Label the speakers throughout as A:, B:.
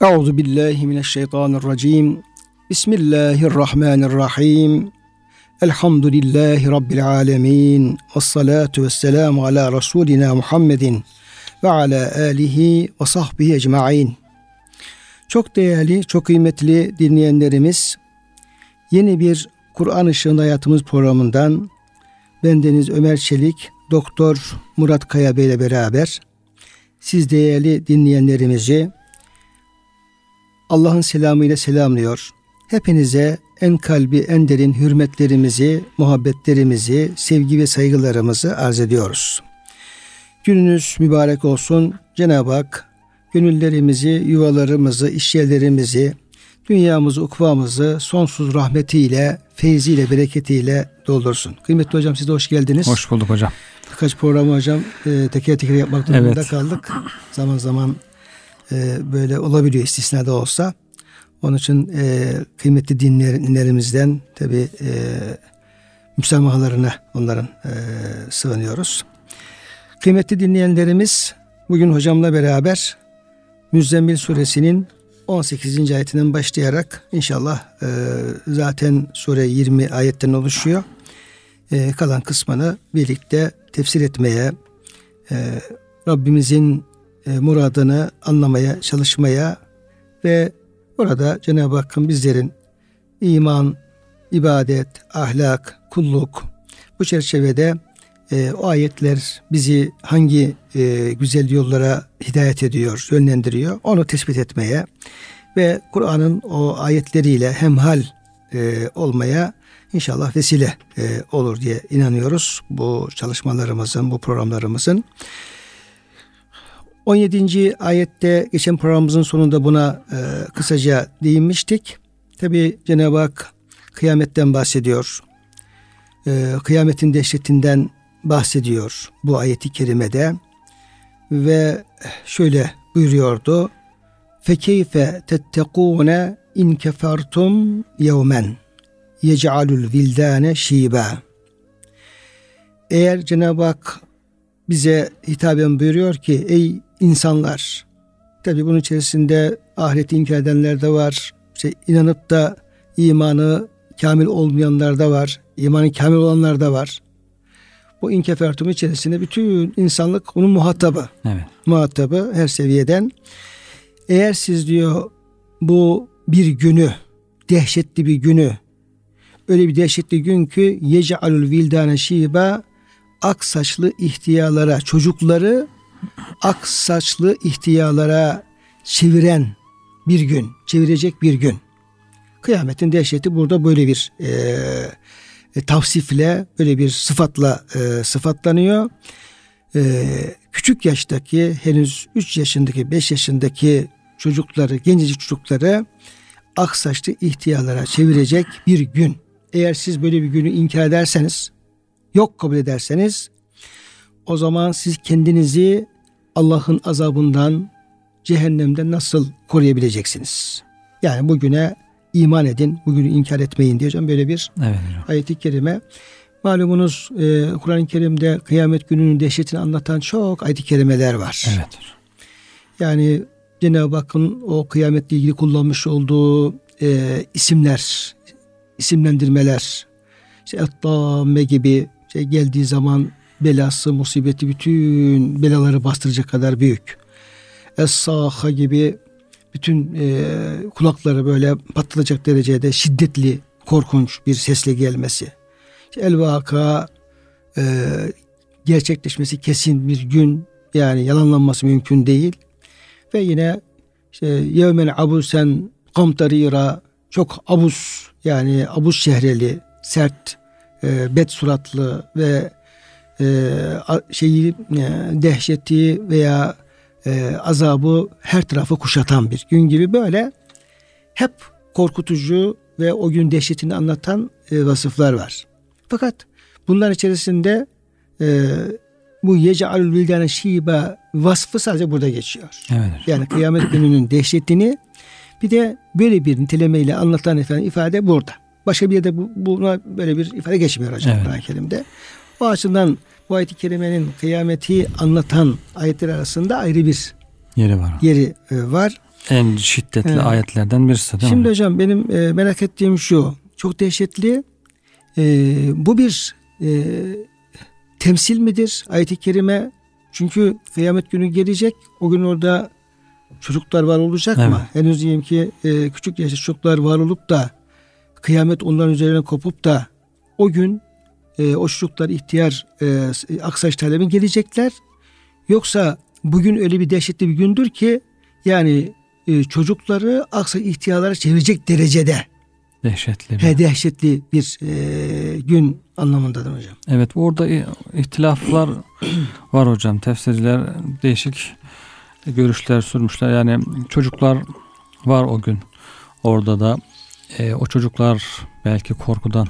A: Euzu billahi mineşşeytanirracim. Bismillahirrahmanirrahim. Elhamdülillahi rabbil alamin. Ves salatu vesselamu ala rasulina Muhammedin ve ala alihi ve sahbihi ecmaîn. Çok değerli, çok kıymetli dinleyenlerimiz, yeni bir Kur'an Işığında Hayatımız programından bendeniz Ömer Çelik, Doktor Murat Kaya Bey ile beraber siz değerli dinleyenlerimizi Allah'ın selamıyla selamlıyor. Hepinize en kalbi en derin hürmetlerimizi, muhabbetlerimizi, sevgi ve saygılarımızı arz ediyoruz. Gününüz mübarek olsun. Cenab-ı Hak gönüllerimizi, yuvalarımızı, işyerlerimizi, dünyamızı, ukvamızı sonsuz rahmetiyle, feyziyle, bereketiyle doldursun. Kıymetli hocam siz de hoş geldiniz.
B: Hoş bulduk hocam.
A: Birkaç programı hocam e, teker teker yapmak durumunda
B: Evet.
A: kaldık. Zaman zaman e, böyle olabiliyor istisna da olsa. Onun için e, kıymetli dinlerimizden tabi e, müsamahalarına onların e, sığınıyoruz. Kıymetli dinleyenlerimiz bugün hocamla beraber Müzzemmil suresinin 18. ayetinden başlayarak inşallah e, zaten sure 20 ayetten oluşuyor. E, kalan kısmını birlikte tefsir etmeye, e, Rabbimizin e, muradını anlamaya, çalışmaya ve orada Cenab-ı Hakk'ın bizlerin iman, ibadet, ahlak, kulluk bu çerçevede e, o ayetler bizi hangi e, güzel yollara hidayet ediyor, yönlendiriyor onu tespit etmeye ve Kur'an'ın o ayetleriyle hemhal e, olmaya inşallah vesile e, olur diye inanıyoruz bu çalışmalarımızın, bu programlarımızın. 17. ayette geçen programımızın sonunda buna e, kısaca değinmiştik. Tabi Cenab-ı Hak kıyametten bahsediyor. E, kıyametin dehşetinden bahsediyor bu ayeti kerimede. Ve şöyle buyuruyordu. Fekeyfe tettekûne in kefertum yevmen yec'alul vildane şiba. Eğer Cenab-ı Hak bize hitaben buyuruyor ki ey insanlar tabi bunun içerisinde ahireti inkar edenler de var. İşte inanıp da imanı kamil olmayanlar da var. imanı kamil olanlar da var. Bu inkefertum içerisinde bütün insanlık onun muhatabı.
B: Evet.
A: Muhatabı her seviyeden. Eğer siz diyor bu bir günü dehşetli bir günü öyle bir dehşetli gün ki yec'alul vildane şiba ak saçlı ihtiyarlara çocukları ak saçlı ihtiyarlara çeviren bir gün, çevirecek bir gün. Kıyametin dehşeti burada böyle bir e, e, tavsifle, böyle bir sıfatla e, sıfatlanıyor. E, küçük yaştaki henüz 3 yaşındaki, 5 yaşındaki çocukları, gencecik çocukları ak saçlı ihtiyarlara çevirecek bir gün. Eğer siz böyle bir günü inkar ederseniz, yok kabul ederseniz o zaman siz kendinizi Allah'ın azabından, cehennemden nasıl koruyabileceksiniz? Yani bugüne iman edin, bugünü inkar etmeyin diyeceğim böyle bir
B: Evet
A: ayeti kerime. Malumunuz e, Kur'an-ı Kerim'de kıyamet gününün dehşetini anlatan çok ayet-i kerimeler var.
B: Evet.
A: Yani Cenab-ı Hakk'ın o kıyametle ilgili kullanmış olduğu e, isimler, isimlendirmeler, işte Ettamme gibi şey geldiği zaman belası, musibeti bütün belaları bastıracak kadar büyük. Es-Saha gibi bütün e, kulakları böyle patlatacak derecede şiddetli, korkunç bir sesle gelmesi. İşte El-Vaka e, gerçekleşmesi kesin bir gün yani yalanlanması mümkün değil. Ve yine işte yevmen abusen kamtarira çok abus yani abus şehreli sert e, bet suratlı ve e, şeyi e, dehşeti veya e, azabı her tarafı kuşatan bir gün gibi böyle hep korkutucu ve o gün dehşetini anlatan e, vasıflar var. Fakat bunlar içerisinde e, bu yec'alul vildane şiba vasfı sadece burada geçiyor.
B: Evet.
A: Yani kıyamet gününün dehşetini bir de böyle bir nitelemeyle anlatan efendim ifade burada. Başka bir yerde bu, buna böyle bir ifade geçmiyor hocam
B: Evet.
A: Kur'an-ı Kerim'de. O açıdan bu ayet-i kerimenin kıyameti anlatan ayetler arasında ayrı bir
B: Yeri var.
A: yeri e, var.
B: En şiddetli evet. ayetlerden birisi değil
A: Şimdi
B: mi?
A: hocam benim e, merak ettiğim şu. Çok dehşetli. E, bu bir e, temsil midir ayet-i kerime? Çünkü kıyamet günü gelecek. O gün orada çocuklar var olacak evet. mı? Henüz diyeyim ki e, küçük yaşta çocuklar var olup da kıyamet onların üzerine kopup da o gün e, o çocuklar ihtiyar e, aksaç talebe gelecekler. Yoksa bugün öyle bir dehşetli bir gündür ki yani e, çocukları aksaç ihtiyarlara çevirecek derecede
B: dehşetli bir,
A: he, dehşetli bir e, gün anlamındadır hocam.
B: Evet orada ihtilaflar var hocam. Tefsirciler değişik görüşler sürmüşler. Yani çocuklar var o gün orada da e, o çocuklar belki korkudan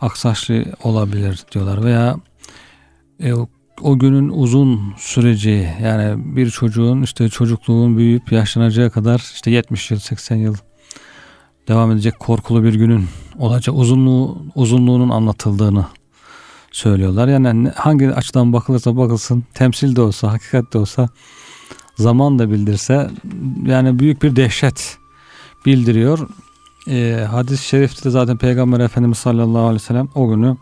B: aksaçlı olabilir diyorlar veya e, o, günün uzun süreci yani bir çocuğun işte çocukluğun büyüyüp yaşlanacağı kadar işte 70 yıl 80 yıl devam edecek korkulu bir günün olacak uzunluğu uzunluğunun anlatıldığını söylüyorlar. Yani hangi açıdan bakılırsa bakılsın temsil de olsa hakikat de olsa zaman da bildirse yani büyük bir dehşet bildiriyor. E, hadis-i şerifte de zaten Peygamber Efendimiz sallallahu aleyhi ve sellem o günü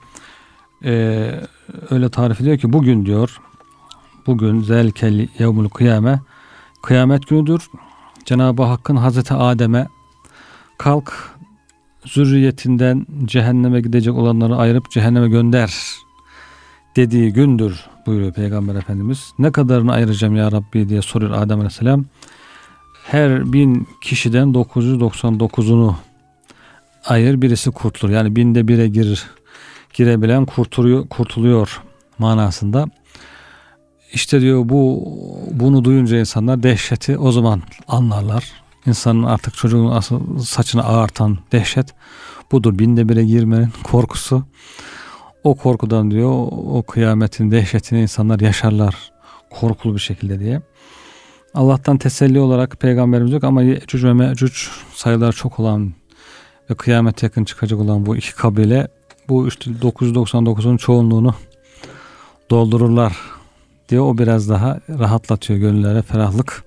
B: e, öyle tarif ediyor ki bugün diyor bugün zelkel yevmul kıyame kıyamet günüdür. Cenab-ı Hakk'ın Hazreti Adem'e kalk zürriyetinden cehenneme gidecek olanları ayırıp cehenneme gönder dediği gündür buyuruyor Peygamber Efendimiz. Ne kadarını ayıracağım ya Rabbi diye soruyor Adem Aleyhisselam. Her bin kişiden 999'unu ayır birisi kurtulur. Yani binde bire girir girebilen kurtuluyor, kurtuluyor manasında. İşte diyor bu bunu duyunca insanlar dehşeti o zaman anlarlar. İnsanın artık çocuğun asıl saçını ağartan dehşet budur. Binde bire girmenin korkusu. O korkudan diyor o kıyametin dehşetini insanlar yaşarlar korkulu bir şekilde diye. Allah'tan teselli olarak peygamberimiz yok ama Yecüc ve Mecüc sayılar çok olan ve kıyamet yakın çıkacak olan bu iki kabile bu işte 999'un çoğunluğunu doldururlar diye o biraz daha rahatlatıyor gönüllere ferahlık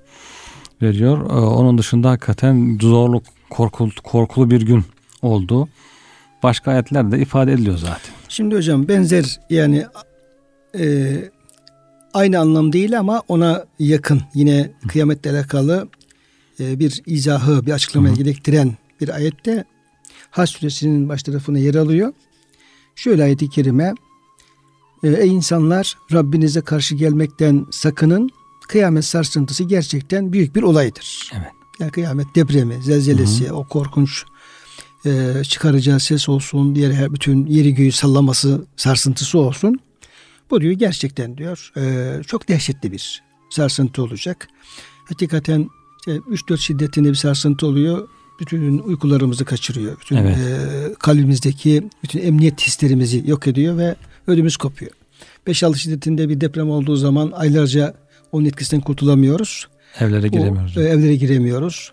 B: veriyor. Ee, onun dışında hakikaten zorlu korkulu, korkulu bir gün oldu. Başka ayetler de ifade ediliyor zaten.
A: Şimdi hocam benzer yani e, aynı anlam değil ama ona yakın yine kıyametle alakalı e, bir izahı bir açıklamaya gerektiren bir ayette Hac suresinin baş tarafına yer alıyor. Şöyle ayet-i kerime e, Ey insanlar Rabbinize karşı gelmekten sakının. Kıyamet sarsıntısı gerçekten büyük bir olaydır.
B: Evet.
A: Yani kıyamet depremi, zelzelesi, Hı-hı. o korkunç e, çıkaracağı ses olsun, diğer her bütün yeri göğü sallaması, sarsıntısı olsun. Bu diyor gerçekten diyor e, çok dehşetli bir sarsıntı olacak. Hakikaten işte 3-4 şiddetinde bir sarsıntı oluyor bütün uykularımızı kaçırıyor. Bütün evet. e, kalbimizdeki bütün emniyet hislerimizi yok ediyor ve ödümüz kopuyor. 5-6 şiddetinde bir deprem olduğu zaman aylarca onun etkisinden kurtulamıyoruz.
B: Evlere giremiyoruz.
A: O, e, evlere giremiyoruz.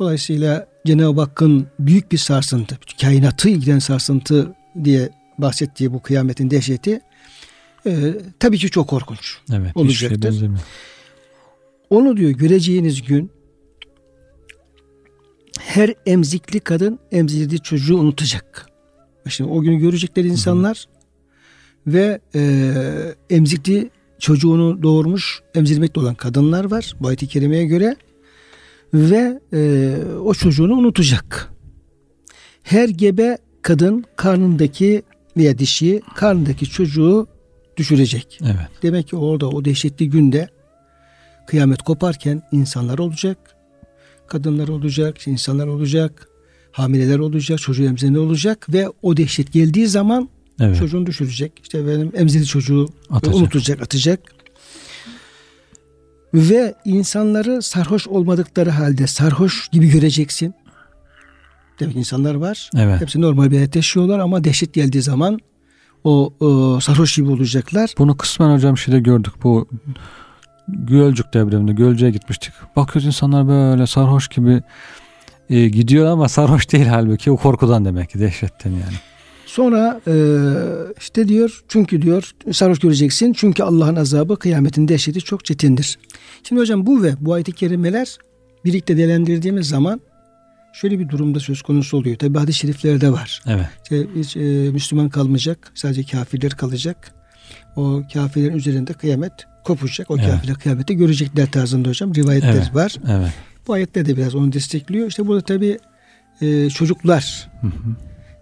A: Dolayısıyla Cenab-ı Hakk'ın büyük bir sarsıntı, kainatı ilgilen sarsıntı diye bahsettiği bu kıyametin dehşeti e, tabii ki çok korkunç evet, olacaktır. Şey Onu diyor göreceğiniz gün her emzikli kadın emzirdiği çocuğu unutacak. Şimdi o günü görecekler insanlar hı hı. ve e, emzikli çocuğunu doğurmuş emzirmekte olan kadınlar var bu ayet-i kerimeye göre ve e, o çocuğunu unutacak. Her gebe kadın karnındaki veya dişi karnındaki çocuğu düşürecek.
B: Evet.
A: Demek ki orada o dehşetli günde kıyamet koparken insanlar olacak kadınlar olacak, insanlar olacak, hamileler olacak, çocuğu emzirme olacak ve o dehşet geldiği zaman evet. çocuğunu düşürecek. İşte benim emzirli çocuğu atacak. unutacak, atacak. Ve insanları sarhoş olmadıkları halde sarhoş gibi göreceksin. Demek insanlar var.
B: Evet.
A: Hepsi normal bir hayat yaşıyorlar ama dehşet geldiği zaman o, o sarhoş gibi olacaklar.
B: Bunu kısmen hocam şeyde gördük. Bu Gölcük depreminde Gölcük'e gitmiştik. Bakıyoruz insanlar böyle sarhoş gibi e, gidiyor ama sarhoş değil halbuki o korkudan demek ki dehşetten yani.
A: Sonra e, işte diyor çünkü diyor sarhoş göreceksin çünkü Allah'ın azabı kıyametin dehşeti çok çetindir. Şimdi hocam bu ve bu ayet-i kerimeler birlikte değerlendirdiğimiz zaman şöyle bir durumda söz konusu oluyor. Tabi hadis-i şeriflerde var.
B: Evet.
A: İşte hiç, e, Müslüman kalmayacak. Sadece kafirler kalacak. O kafirlerin üzerinde kıyamet kopacak. O
B: Evet.
A: kafirler kıyameti görecekler tarzında hocam. Rivayetler
B: Evet.
A: var.
B: Evet.
A: Bu ayetler de biraz onu destekliyor. İşte burada tabi e, çocuklar
B: Hı hı.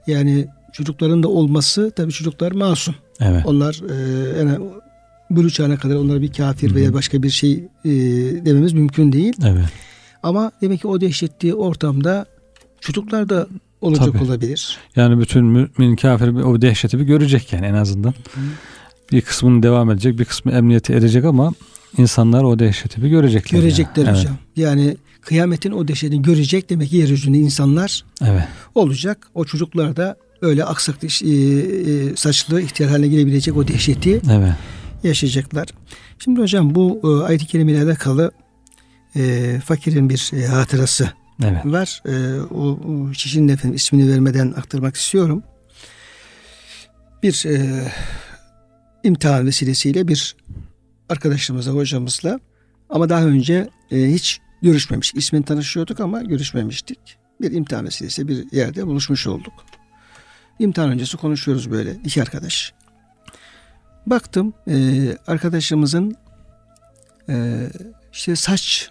A: yani çocukların da olması tabi çocuklar masum.
B: Evet.
A: Onlar e, yani bülü çağına kadar onlara bir kafir
B: Hı hı.
A: veya başka bir şey e, dememiz mümkün değil.
B: Evet.
A: Ama demek ki o dehşetli ortamda çocuklar da olacak
B: Tabii.
A: olabilir.
B: Yani bütün mümin kafir o dehşeti bir görecek yani en azından. Bir kısmının devam edecek, bir kısmı emniyete erecek ama insanlar o dehşeti bir görecekler.
A: Görecekler
B: yani.
A: hocam. Yani kıyametin o dehşetini görecek demek ki yeryüzünde insanlar
B: Evet. evet.
A: olacak. O çocuklar da öyle aksak e, e, saçlı ihtiyar haline gelebilecek o dehşeti
B: Evet.
A: yaşayacaklar. Şimdi hocam bu e, ayet-i kerimeyle alakalı e, fakirin bir e, hatırası
B: Evet.
A: var. E, o, o kişinin efendim ismini vermeden aktarmak istiyorum. Bir e, imtihan vesilesiyle bir arkadaşımızla, hocamızla ama daha önce e, hiç görüşmemiş. İsmini tanışıyorduk ama görüşmemiştik. Bir imtihan vesilesiyle bir yerde buluşmuş olduk. İmtihan öncesi konuşuyoruz böyle iki arkadaş. Baktım e, arkadaşımızın e, işte saç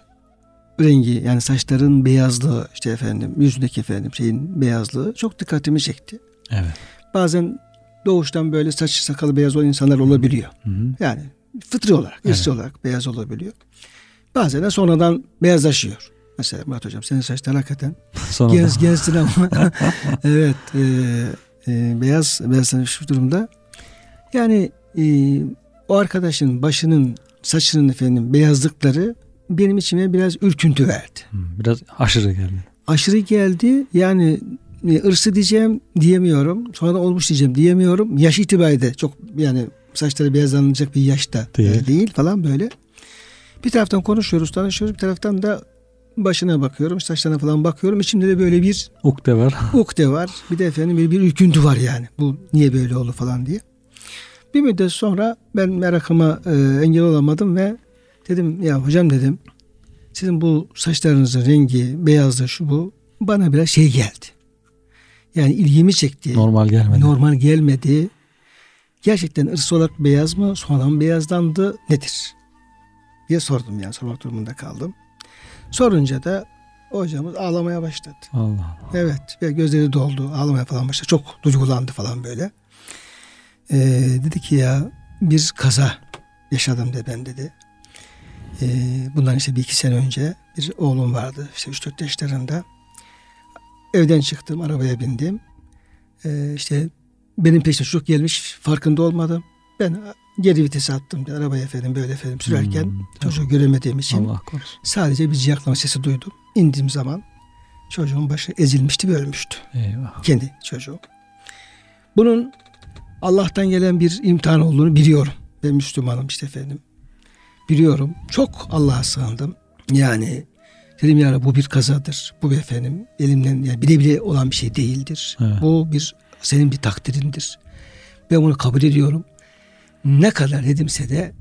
A: rengi yani saçların beyazlığı işte efendim yüzündeki efendim şeyin beyazlığı çok dikkatimi çekti.
B: Evet.
A: Bazen doğuştan böyle saç sakalı beyaz olan insanlar olabiliyor.
B: Hı hı.
A: Yani fıtri olarak, irsi olarak beyaz olabiliyor. Bazen de sonradan beyazlaşıyor. Mesela Murat Hocam senin saçlar hakikaten genç gençsin ama evet e, e, beyaz beyazlamış bir durumda. Yani e, o arkadaşın başının saçının efendim beyazlıkları benim içime biraz ürküntü verdi.
B: Biraz aşırı geldi.
A: Aşırı geldi yani ırsı diyeceğim diyemiyorum. Sonradan olmuş diyeceğim diyemiyorum. Yaş itibariyle çok yani saçları beyazlanacak bir yaşta
B: Değil.
A: değil. değil falan böyle. Bir taraftan konuşuyoruz, tanışıyoruz. Bir taraftan da başına bakıyorum, saçlarına falan bakıyorum. İçimde de böyle bir
B: Ukde var.
A: ukde var. Bir de efendim bir, bir ürküntü var yani. Bu niye böyle oldu falan diye. Bir müddet sonra ben merakıma e, engel olamadım ve dedim ya hocam dedim sizin bu saçlarınızın rengi, beyazlığı şu bu bana biraz şey geldi. Yani ilgimi çekti.
B: Normal gelmedi.
A: Normal gelmedi. Gerçekten ırs olarak beyaz mı? Sonradan beyazlandı. Nedir? diye sordum yani sormak durumunda kaldım. Sorunca da hocamız ağlamaya başladı.
B: Allah Allah.
A: Evet ve gözleri doldu ağlamaya falan başladı. Çok duygulandı falan böyle. Ee, dedi ki ya bir kaza yaşadım de ben dedi. Ee, bundan işte bir iki sene önce bir oğlum vardı işte 3-4 yaşlarında. Evden çıktım arabaya bindim. Ee, işte benim peşime çocuk gelmiş farkında olmadım. Ben geri vitese attım arabaya efendim böyle efendim sürerken
B: Hmm,
A: çocuğu göremediğim için
B: Allah korusun.
A: sadece bir ciyaklama sesi duydum. İndiğim zaman çocuğun başı ezilmişti ve ölmüştü.
B: Eyvah.
A: Kendi çocuğum. Bunun Allah'tan gelen bir imtihan olduğunu biliyorum. Ben Müslümanım işte efendim. Biliyorum. Çok Allah'a sığındım. Yani dedim ya bu bir kazadır. Bu bir efendim elimden yani bile bile olan bir şey değildir.
B: Evet.
A: Bu bir senin bir takdirindir. Ben bunu kabul ediyorum. Ne kadar dedimse de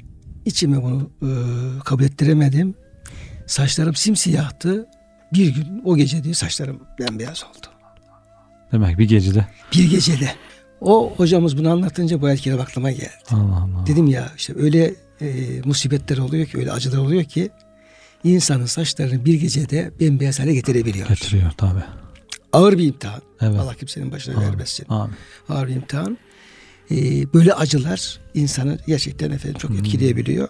A: içime bunu e, kabul ettiremedim. Saçlarım simsiyahtı. Bir gün o gece diye saçlarım bembeyaz oldu.
B: Demek bir gecede.
A: Bir gecede. O hocamız bunu anlatınca bu erkeğe aklıma geldi.
B: Allah Allah.
A: Dedim ya işte öyle e, musibetler oluyor ki öyle acılar oluyor ki insanın saçlarını bir gecede bembeyaz hale getirebiliyor.
B: Getiriyor tabi.
A: Ağır bir imtihan.
B: Evet.
A: Allah kimsenin başına
B: Amin.
A: vermesin.
B: Amin.
A: Ağır bir imtihan. E, böyle acılar insanı gerçekten efendim çok etkileyebiliyor.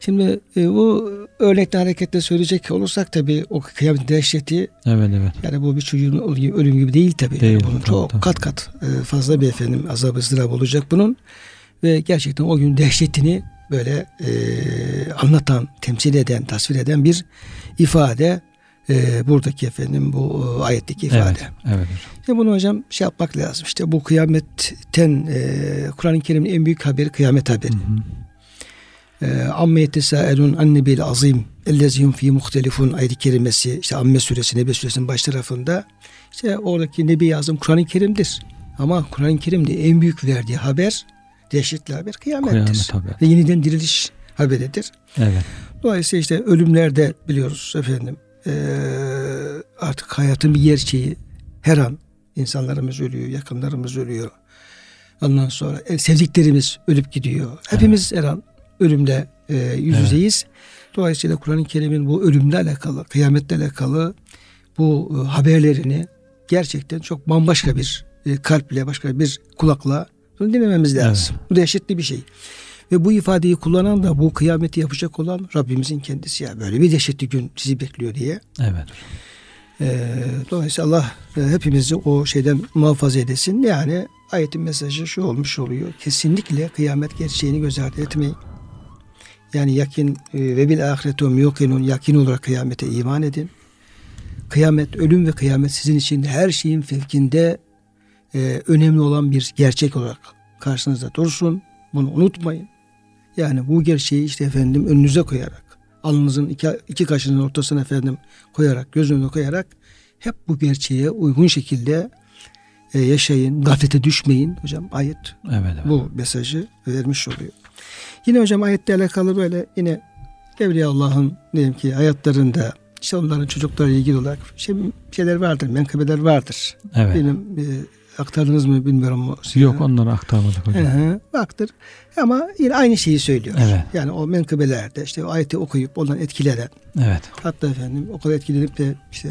A: Şimdi e, bu örnekle hareketle söyleyecek olursak tabii o kıyamet dehşeti
B: Evet evet.
A: yani bu bir çocuğun ölüm gibi değil tabii.
B: Değil,
A: bunun
B: tabii,
A: çok
B: tabii.
A: kat kat e, fazla bir efendim azab ızdırap olacak bunun. Ve gerçekten o gün dehşetini böyle e, anlatan, temsil eden, tasvir eden bir ifade e, buradaki efendim bu e, ayetteki ifade.
B: Evet. Evet hocam.
A: Bunu hocam şey yapmak lazım. İşte bu kıyametten e, Kur'an-ı Kerim'in en büyük haberi kıyamet haberi.
B: Hı hı.
A: E, Amme yetesâelûn annebil azim ellezîhum fî muhtelifun ayet-i kerimesi işte Amme suresi Nebe suresinin baş tarafında işte oradaki Nebi Azim Kur'an-ı Kerim'dir. Ama Kur'an-ı Kerim'de en büyük verdiği haber dehşetli haber kıyamettir.
B: Kıyamet haberi.
A: Ve yeniden diriliş haberidir.
B: Evet.
A: Dolayısıyla işte ölümlerde biliyoruz efendim e, artık hayatın bir gerçeği. Her an insanlarımız ölüyor, yakınlarımız ölüyor. Ondan sonra e, sevdiklerimiz ölüp gidiyor. Hepimiz her an ölümle e, yüz
B: Evet.
A: yüzeyiz. Dolayısıyla Kur'an-ı Kerim'in bu ölümle alakalı, kıyametle alakalı bu e, haberlerini gerçekten çok bambaşka bir e, kalple, başka bir kulakla bunu dinlememiz lazım. Bu dehşetli bir şey. Ve bu ifadeyi kullanan da bu kıyameti yapacak olan Rabbimizin kendisi ya böyle bir dehşetli gün sizi bekliyor diye.
B: Evet.
A: Ee, dolayısıyla Allah e, hepimizi o şeyden muhafaza edesin. Yani ayetin mesajı şu olmuş oluyor. Kesinlikle kıyamet gerçeğini göz ardı etmeyin. Yani yakin e, ve bil ahiretum yuqinun yakin olarak kıyamete iman edin. Kıyamet, ölüm ve kıyamet sizin için her şeyin fevkinde e, önemli olan bir gerçek olarak karşınızda dursun. Bunu unutmayın. Yani bu gerçeği işte efendim önünüze koyarak, alnınızın iki, iki kaşının ortasına efendim koyarak, göz önüne koyarak hep bu gerçeğe uygun şekilde e, yaşayın, gaflete düşmeyin. Hocam ayet
B: Evet. evet.
A: bu mesajı vermiş oluyor. Yine hocam ayetle alakalı böyle yine Evliya Allah'ın diyelim ki hayatlarında işte onların çocuklarla ilgili olarak şey, şeyler vardır, menkıbeler vardır.
B: Evet.
A: Benim e, aktardınız mı bilmiyorum.
B: Yok onları aktarmadık hocam.
A: hı, baktır. Ama yine aynı şeyi söylüyor.
B: Evet.
A: Yani o menkıbelerde işte o ayeti okuyup ondan etkilenen
B: Evet.
A: hatta efendim o kadar etkilenip de işte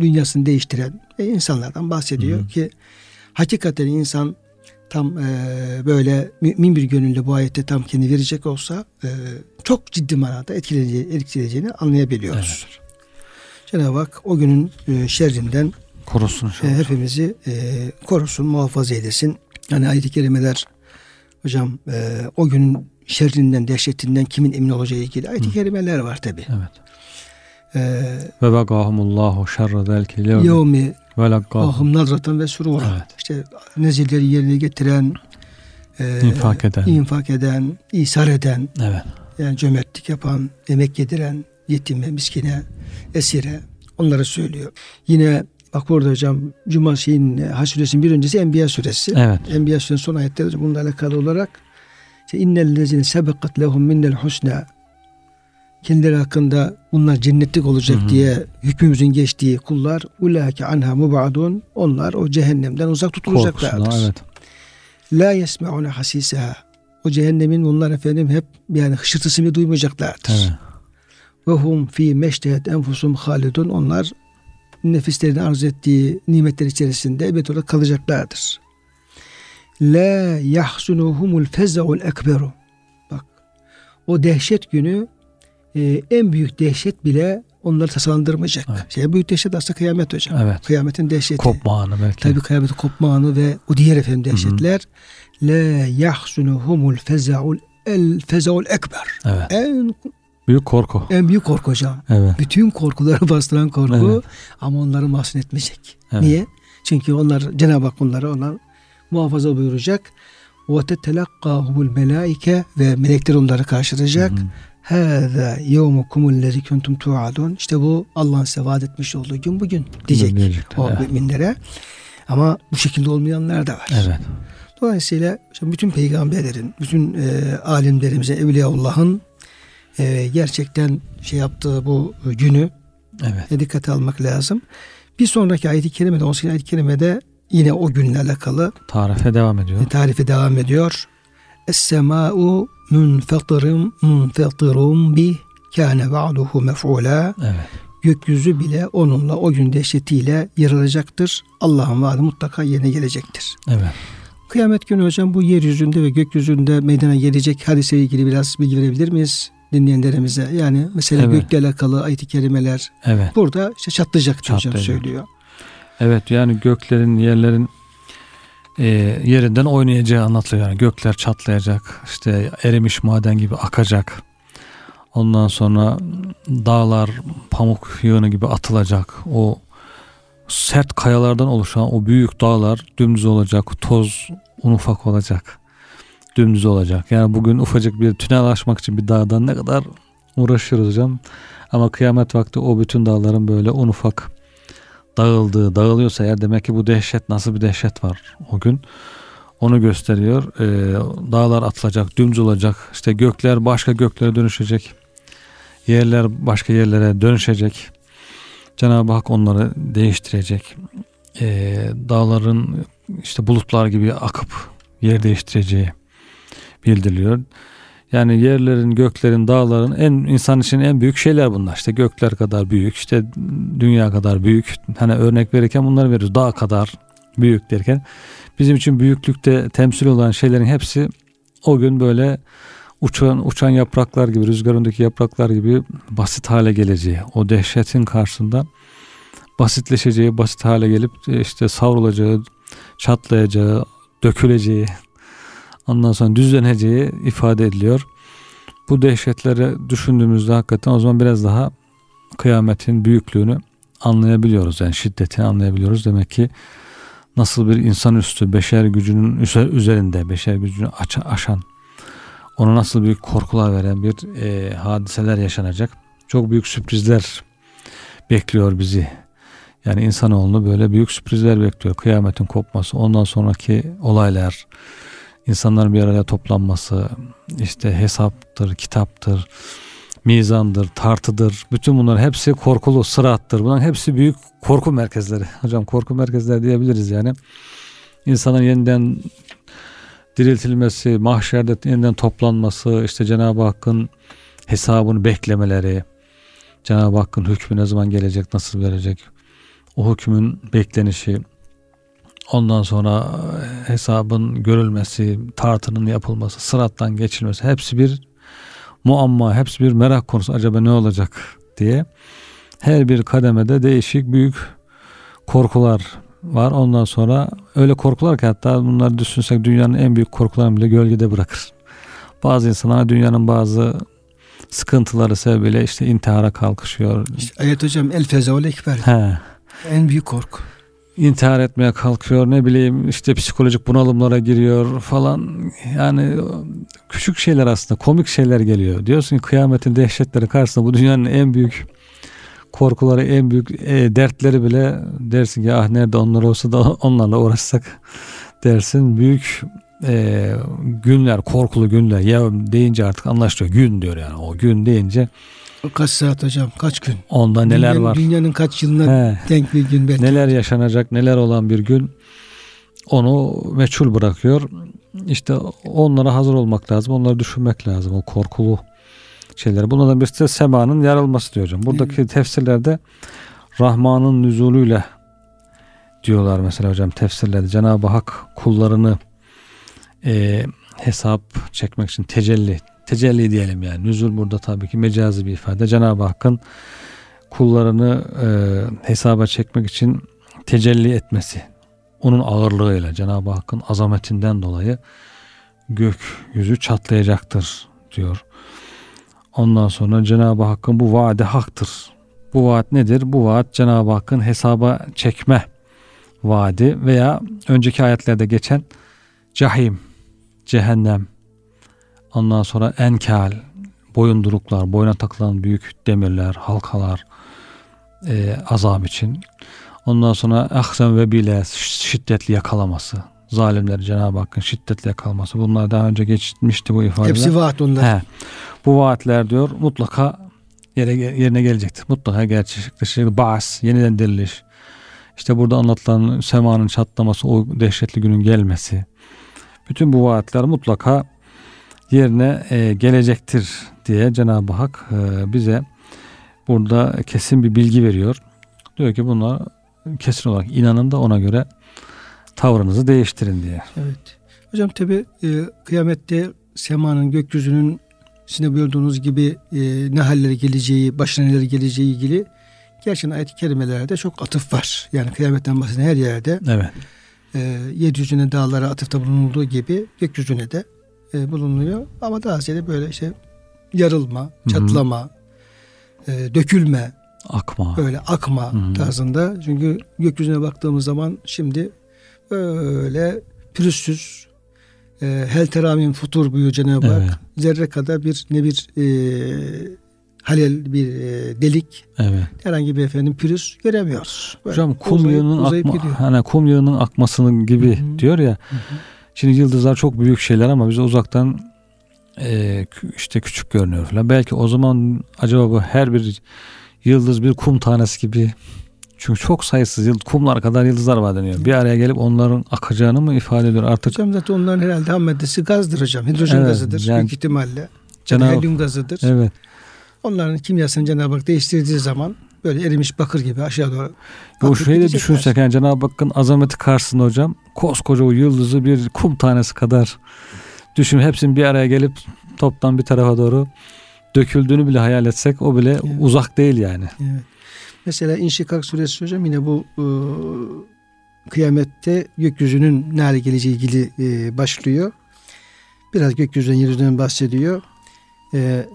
A: dünyasını değiştiren e, insanlardan bahsediyor
B: Hı hı.
A: ki hakikaten insan tam e, böyle mümin bir gönülle bu ayette tam kendi verecek olsa e, çok ciddi manada etkileyeceğini, etkileyeceğini anlayabiliyoruz. Cenab-ı Hak o günün e, şerrinden
B: Korusun
A: e,
B: inşallah.
A: hepimizi e, korusun, muhafaza eylesin. Yani ayet-i kerimeler hocam e, o günün şerrinden, dehşetinden kimin emin olacağı ilgili ayet-i kerimeler var tabi.
B: Evet.
A: E,
B: Ve vegahumullahu şerre zelki levmi ve laggahum.
A: ahum nazratan ve surura.
B: Evet.
A: İşte nezilleri yerine getiren, e,
B: İnfak eden.
A: infak eden, isar eden,
B: Evet.
A: yani cömertlik yapan, emek yediren, yetime, miskine, esire onları söylüyor. Yine bak burada hocam Cuma şeyin e, Haç suresinin bir öncesi Enbiya suresi.
B: Evet.
A: Enbiya suresinin son ayetleri bununla alakalı olarak işte innellezine sebekat lehum minnel husna kendileri hakkında bunlar cennetlik olacak
B: Hı hı.
A: diye hükmümüzün geçtiği kullar ulâke anha mubadun onlar o cehennemden uzak tutulacaklardır.
B: Evet.
A: La yesme'une hasiseha o cehennemin bunlar efendim hep yani hışırtısını duymayacaklardır.
B: Evet.
A: Ve hum fi meştehet enfusum halidun onlar nefislerini arzu ettiği nimetler içerisinde ebed olarak kalacaklardır. La yahsunuhumul fezaul ekberu. Bak o dehşet günü e, en büyük dehşet bile onları tasalandırmayacak.
B: Evet.
A: Şey, büyük dehşet aslında kıyamet hocam.
B: Evet.
A: Kıyametin dehşeti.
B: Kopma anı belki.
A: Tabi kıyametin kopma anı ve o diğer efendim dehşetler. La yahsunuhumul fezaul el fezaul ekber.
B: Evet.
A: En
B: Büyük korku.
A: en büyük korku hocam.
B: Evet.
A: Bütün korkuları bastıran korku
B: Evet.
A: ama onları mahzun etmeyecek.
B: Evet.
A: Niye? Çünkü onlar Cenab-ı Hak onları onlar muhafaza buyuracak. Ve tetelakkahumul melaike ve melekler onları karşılayacak. Hâzâ yevmukumul lezi kuntum tuadun. İşte bu Allah'ın size vaat etmiş olduğu gün bugün diyecek o
B: evet.
A: müminlere. Ama bu şekilde olmayanlar da var.
B: Evet.
A: Dolayısıyla bütün peygamberlerin, bütün e, alimlerimizin, Evliyaullah'ın e, gerçekten şey yaptığı bu günü
B: Evet.
A: e, dikkate almak lazım. Bir sonraki ayet-i kerimede, 18. ayet-i kerimede yine o günle alakalı
B: Tarife devam ediyor.
A: e, tarife devam ediyor. Es-semâ'u munfetirum munfetirum bi kâne va'duhu mef'ûlâ.
B: Evet.
A: Gökyüzü bile onunla o gün dehşetiyle yarılacaktır. Allah'ın vaadi mutlaka yerine gelecektir.
B: Evet.
A: Kıyamet günü hocam bu yeryüzünde ve gökyüzünde meydana gelecek hadiseyle ilgili biraz bilgi verebilir miyiz dinleyenlerimize? Yani mesela
B: Evet.
A: gökle alakalı ayet-i kerimeler
B: Evet.
A: burada işte çatlayacak diye hocam
B: Çatlayacak.
A: söylüyor.
B: Evet yani göklerin yerlerin e, yerinden oynayacağı anlatılıyor. Yani gökler çatlayacak. işte erimiş maden gibi akacak. Ondan sonra dağlar pamuk yığını gibi atılacak. O sert kayalardan oluşan o büyük dağlar dümdüz olacak. Toz un ufak olacak. Dümdüz olacak. Yani bugün ufacık bir tünel açmak için bir dağdan ne kadar uğraşıyoruz hocam. Ama kıyamet vakti o bütün dağların böyle un ufak dağıldığı, dağılıyorsa eğer demek ki bu dehşet nasıl bir dehşet var o gün. Onu gösteriyor. Ee, dağlar atılacak, dümdüz olacak. İşte gökler başka göklere dönüşecek. Yerler başka yerlere dönüşecek. Cenab-ı Hak onları değiştirecek. E, dağların işte bulutlar gibi akıp yer değiştireceği bildiriliyor. Yani yerlerin, göklerin, dağların en insan için en büyük şeyler bunlar. İşte gökler kadar büyük, işte dünya kadar büyük. Hani örnek verirken bunları veriyoruz. Dağ kadar büyük derken bizim için büyüklükte temsil olan şeylerin hepsi o gün böyle uçan uçan yapraklar gibi, rüzgarındaki yapraklar gibi basit hale geleceği, o dehşetin karşısında basitleşeceği, basit hale gelip işte savrulacağı, çatlayacağı, döküleceği, ondan sonra düzleneceği ifade ediliyor. Bu dehşetleri düşündüğümüzde hakikaten o zaman biraz daha kıyametin büyüklüğünü anlayabiliyoruz. Yani şiddetini anlayabiliyoruz. Demek ki nasıl bir insanüstü beşer gücünün üzerinde beşer gücünü aşan ona nasıl büyük korkular veren bir e, hadiseler yaşanacak. Çok büyük sürprizler bekliyor bizi. Yani insanoğlunu böyle büyük sürprizler bekliyor. Kıyametin kopması, ondan sonraki olaylar, insanların bir araya toplanması, işte hesaptır, kitaptır, mizandır, tartıdır. Bütün bunlar hepsi korkulu, sırattır. Bunların hepsi büyük korku merkezleri. Hocam korku merkezleri diyebiliriz yani. İnsanın yeniden diriltilmesi, mahşerde yeniden toplanması, işte Cenab-ı Hakk'ın hesabını beklemeleri, Cenab-ı Hakk'ın hükmü ne zaman gelecek, nasıl verecek, o hükmün beklenişi, ondan sonra hesabın görülmesi, tartının yapılması, sırattan geçilmesi hepsi bir muamma, hepsi bir merak konusu. Acaba ne olacak diye. Her bir kademede değişik büyük korkular var. Ondan sonra öyle korkular ki hatta bunları düşünsek dünyanın en büyük korkularını bile gölgede bırakır. Bazı insanlar dünyanın bazı sıkıntıları sebebiyle işte intihara kalkışıyor.
A: İşte ayet hocam el fezavul ekber. He. En büyük korku.
B: İntihar etmeye kalkıyor ne bileyim işte psikolojik bunalımlara giriyor falan. Yani küçük şeyler aslında komik şeyler geliyor. Diyorsun ki kıyametin dehşetleri karşısında bu dünyanın en büyük korkuları en büyük e, dertleri bile dersin ki ah nerede onlar olsa da onlarla uğraşsak dersin büyük e, günler korkulu günler ya deyince artık anlaşılıyor gün diyor yani o gün deyince
A: kaç saat hocam kaç gün
B: onda neler
A: dünyanın,
B: var
A: dünyanın kaç yılına He, denk bir gün belki
B: neler yaşanacak neler olan bir gün onu meçhul bırakıyor işte onlara hazır olmak lazım onları düşünmek lazım o korkulu şeyleri. Bunlardan birisi de semanın yarılması diyor hocam. Buradaki evet. tefsirlerde Rahman'ın nüzulüyle diyorlar mesela hocam tefsirlerde. Cenab-ı Hak kullarını e, hesap çekmek için tecelli, tecelli diyelim yani. Nüzul burada tabii ki mecazi bir ifade. Cenab-ı Hakk'ın kullarını e, hesaba çekmek için tecelli etmesi. Onun ağırlığıyla Cenab-ı Hakk'ın azametinden dolayı gök yüzü çatlayacaktır diyor. Ondan sonra Cenab-ı Hakk'ın bu vaadi haktır. Bu vaat nedir? Bu vaat Cenab-ı Hakk'ın hesaba çekme vaadi veya önceki ayetlerde geçen cahim, cehennem, ondan sonra enkal, boyunduruklar, boyuna takılan büyük demirler, halkalar, e, azap için. Ondan sonra ahsen ve bile şiddetli yakalaması, zalimleri Cenab-ı Hakk'ın şiddetli yakalaması. Bunlar daha önce geçmişti bu ifadeler.
A: Hepsi vaat onlar. He.
B: Bu vaatler diyor mutlaka yere, yerine gelecektir. Mutlaka gerçekleşecek. Bas, yeniden diriliş. İşte burada anlatılan semanın çatlaması, o dehşetli günün gelmesi. Bütün bu vaatler mutlaka yerine e, gelecektir diye Cenab-ı Hak e, bize burada kesin bir bilgi veriyor. Diyor ki bunlar kesin olarak inanın da ona göre tavrınızı değiştirin diye.
A: Evet. Hocam tabi e, kıyamette semanın gökyüzünün sizin buyurduğunuz gibi e, ne halleri geleceği, başına neler geleceği ilgili gerçekten ayet-i kerimelerde çok atıf var. Yani kıyametten bahseden her yerde
B: evet.
A: e, yeryüzüne dağlara atıfta bulunulduğu gibi gökyüzüne de e, bulunuyor. Ama daha ziyade böyle işte yarılma, çatlama, e, dökülme,
B: akma,
A: böyle akma Hı-hı. tarzında. Çünkü gökyüzüne baktığımız zaman şimdi böyle pürüzsüz e, hel teramin futur buyuruyor Cenab-ı evet. Hak. Zerre kadar bir ne bir e, halel bir e, delik
B: evet.
A: herhangi bir efendim pürüz göremiyoruz.
B: Böyle Hocam kum yağının akma, hani kum yağının akmasının gibi Hı-hı. diyor ya. Hı-hı. Şimdi yıldızlar çok büyük şeyler ama bize uzaktan e, işte küçük görünüyor falan. Belki o zaman acaba bu her bir yıldız bir kum tanesi gibi. Çünkü çok sayısız yıldız, kumlar kadar yıldızlar var deniyor. Bir araya gelip onların akacağını mı ifade ediyor artık?
A: Hocam zaten onların herhalde ham maddesi gazdır hocam. Hidrojen
B: Evet,
A: gazıdır
B: yani
A: büyük ihtimalle.
B: Cenab-ı
A: Helyum gazıdır.
B: Evet.
A: Onların kimyasını Cenab-ı Hak değiştirdiği zaman böyle erimiş bakır gibi aşağı doğru.
B: Bu
A: gidecekler.
B: düşünsek yani Cenab-ı Hakk'ın azameti karşısında hocam koskoca o yıldızı bir kum tanesi kadar düşün hepsinin bir araya gelip toptan bir tarafa doğru döküldüğünü bile hayal etsek o bile
A: Evet.
B: uzak değil yani.
A: Evet. Mesela İnşikak suresi hocam yine bu e, kıyamette gökyüzünün ne hale geleceği ilgili e, başlıyor. Biraz gökyüzünden yeryüzünden bahsediyor. E,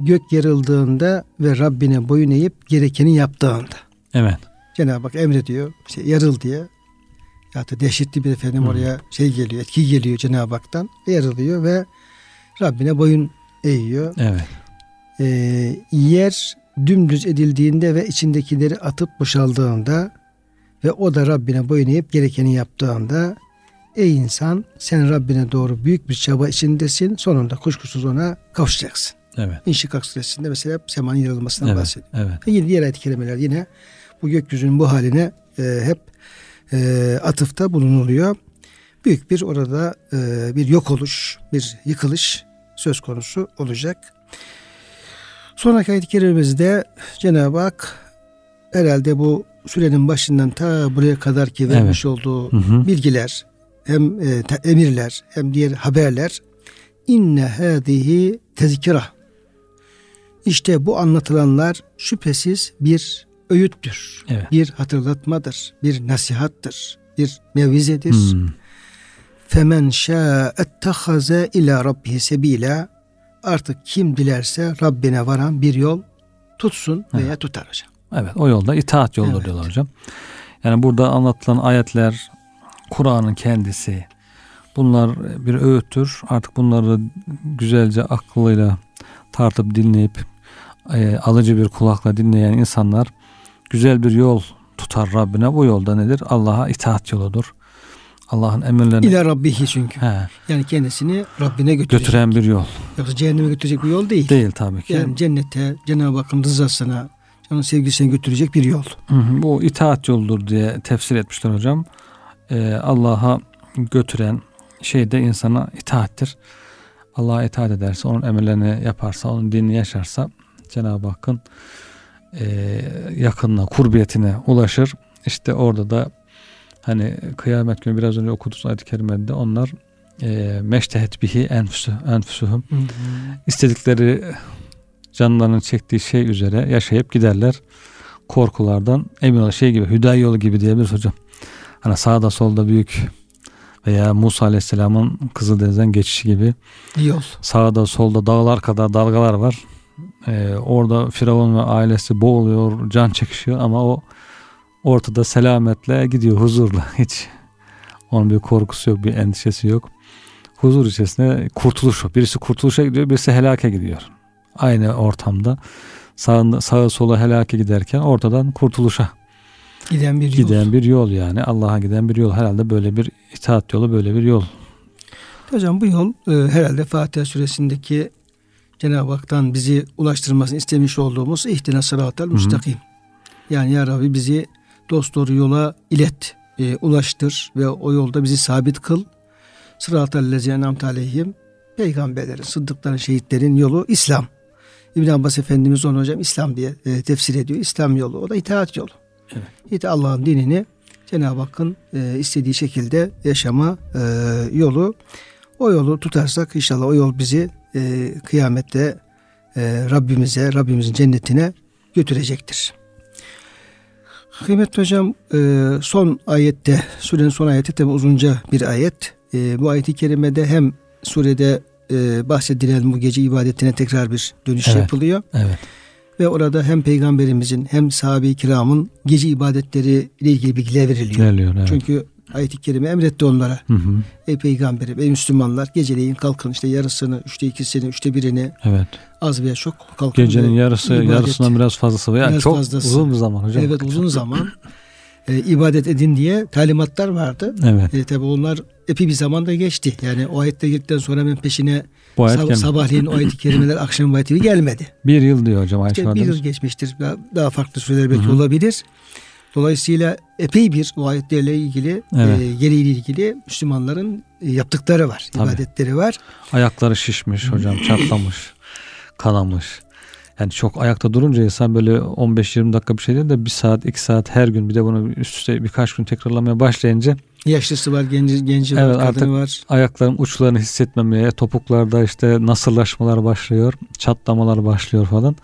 A: gök yarıldığında ve Rabbine boyun eğip gerekeni yaptığında.
B: Evet.
A: Cenab-ı Hak emrediyor. Işte yarıl diye. Ya da dehşetli bir efendim
B: Hı.
A: oraya şey geliyor, etki geliyor Cenab-ı Hak'tan. Yarılıyor ve Rabbine boyun eğiyor.
B: Evet.
A: Ee, yer dümdüz edildiğinde ve içindekileri atıp boşaldığında ve o da Rabbine boyun eğip gerekeni yaptığında ey insan sen Rabbine doğru büyük bir çaba içindesin. Sonunda kuşkusuz ona kavuşacaksın.
B: Evet.
A: İnşikak suresinde mesela semanın yarılmasından
B: Evet.
A: bahsediyor.
B: Evet.
A: Ve yine diğer ayet-i kerimeler yine bu gökyüzünün bu haline e, hep e, atıfta bulunuluyor. Büyük bir orada e, bir yok oluş, bir yıkılış söz konusu olacak. Sonraki ayet-i kerimemizde Cenab-ı Hak herhalde bu sürenin başından ta buraya kadar ki vermiş olduğu
B: Hı hı.
A: bilgiler hem e, emirler hem diğer haberler inne hadihi tezkira işte bu anlatılanlar şüphesiz bir öğüttür.
B: Evet.
A: Bir hatırlatmadır. Bir nasihattır. Bir mevizedir.
B: Hmm.
A: Femen şa'ettehaze ila rabbihi sebila artık kim dilerse Rabbine varan bir yol tutsun veya tutar hocam.
B: Evet o yolda itaat yoldur
A: Evet.
B: diyorlar hocam. Yani burada anlatılan ayetler Kur'an'ın kendisi bunlar bir öğüttür. Artık bunları güzelce aklıyla tartıp dinleyip e, alıcı bir kulakla dinleyen insanlar güzel bir yol tutar Rabbine. Bu yolda nedir? Allah'a itaat yoludur. Allah'ın emirlerini
A: İla rabbihi çünkü.
B: he,
A: Yani kendisini Rabbine götürecek.
B: götüren bir yol.
A: Yoksa cehenneme götürecek bir yol değil.
B: Değil tabii ki.
A: Yani cennete, Cenab-ı Hakk'ın rızasına, onun sevgisine götürecek bir yol.
B: Hı hı, Bu itaat yoldur diye tefsir etmişler hocam. Ee, Allah'a götüren şey de insana itaattir. Allah'a itaat ederse, onun emirlerini yaparsa, onun dinini yaşarsa Cenab-ı Hakk'ın e, yakınına, kurbiyetine ulaşır. İşte orada da hani kıyamet günü biraz önce okuduğumuz ayet-i kerimede onlar e, meştehet bihi enfüsü, enfüsühüm istedikleri canlarının çektiği şey üzere yaşayıp giderler. Korkulardan emin ol şey gibi hüdayi yolu gibi diyebiliriz hocam. Hani sağda solda büyük veya Musa Aleyhisselam'ın Kızıldeniz'den geçişi gibi
A: yol.
B: sağda solda dağlar kadar dalgalar var. Ee, orada Firavun ve ailesi boğuluyor, can çekişiyor ama o ortada selametle gidiyor huzurla hiç. Onun bir korkusu yok, bir endişesi yok. Huzur içerisinde kurtuluş yok. Birisi kurtuluşa gidiyor, birisi helake gidiyor. Aynı ortamda sağında, sağa sola helake giderken ortadan kurtuluşa
A: Giden bir yol.
B: giden bir yol yani. Allah'a giden bir yol. Herhalde böyle bir itaat yolu, böyle bir yol.
A: Hocam bu yol e, herhalde Fatiha suresindeki Cenab-ı Hak'tan bizi ulaştırmasını istemiş olduğumuz ihtine sıratel müstakim. Yani ya Rabbi bizi dost doğru yola ilet, e, ulaştır ve o yolda bizi sabit kıl. Sıratel lezine en'amte aleyhim peygamberlerin, sıddıkların, şehitlerin yolu İslam. İbn Abbas Efendimiz onu hocam İslam diye e, tefsir ediyor. İslam yolu. O da itaat yolu.
B: Evet.
A: İşte Allah'ın dinini Cenab-ı Hakk'ın e, istediği şekilde yaşama e, yolu. O yolu tutarsak inşallah o yol bizi e, kıyamette e, Rabbimize, Rabbimizin cennetine götürecektir. Kıymetli hocam e, son ayette, surenin son ayeti tabi uzunca bir ayet. E, bu ayeti kerimede hem surede e, bahsedilen bu gece ibadetine tekrar bir dönüş
B: Evet.
A: yapılıyor.
B: Evet.
A: Ve orada hem peygamberimizin hem sahabe-i kiramın gece ibadetleri ile ilgili bilgiler veriliyor.
B: Geliyor. Evet.
A: Çünkü ayet-i kerime emretti onlara.
B: Hı hı.
A: Ey peygamberim, ey Müslümanlar geceleyin kalkın işte yarısını, üçte ikisini, üçte birini
B: Evet.
A: az veya çok kalkın.
B: Gecenin yarısı,
A: ibadet-
B: yarısından biraz fazlası veya
A: Biraz
B: çok
A: fazlası.
B: uzun bir zaman hocam.
A: Evet uzun zaman e, ibadet edin diye talimatlar vardı.
B: Evet.
A: E, tabi onlar epey bir zamanda geçti. Yani o ayetler geldikten sonra hemen peşine
B: Bu ayet
A: sab-
B: gelmedi.
A: sabahleyin o ayet-i kerimeler akşam ayeti gelmedi.
B: Bir yıl diyor hocam
A: İşte bir yıl geçmiştir. Daha, daha farklı süreler belki
B: Hı hı.
A: olabilir. Dolayısıyla epey bir o ayetlerle ilgili,
B: Evet.
A: e, gereğiyle ilgili Müslümanların e, yaptıkları var,
B: Tabii.
A: ibadetleri var.
B: Ayakları şişmiş hocam çatlamış. Kanamış. Yani çok ayakta durunca insan böyle 15-20 dakika bir şey değil de bir saat, iki saat her gün bir de bunu üst üste birkaç gün tekrarlamaya başlayınca
A: Yaşlısı var, genci, genci
B: Evet,
A: var,
B: artık-
A: var.
B: ayakların uçlarını hissetmemeye, topuklarda işte nasırlaşmalar başlıyor, çatlamalar başlıyor falan.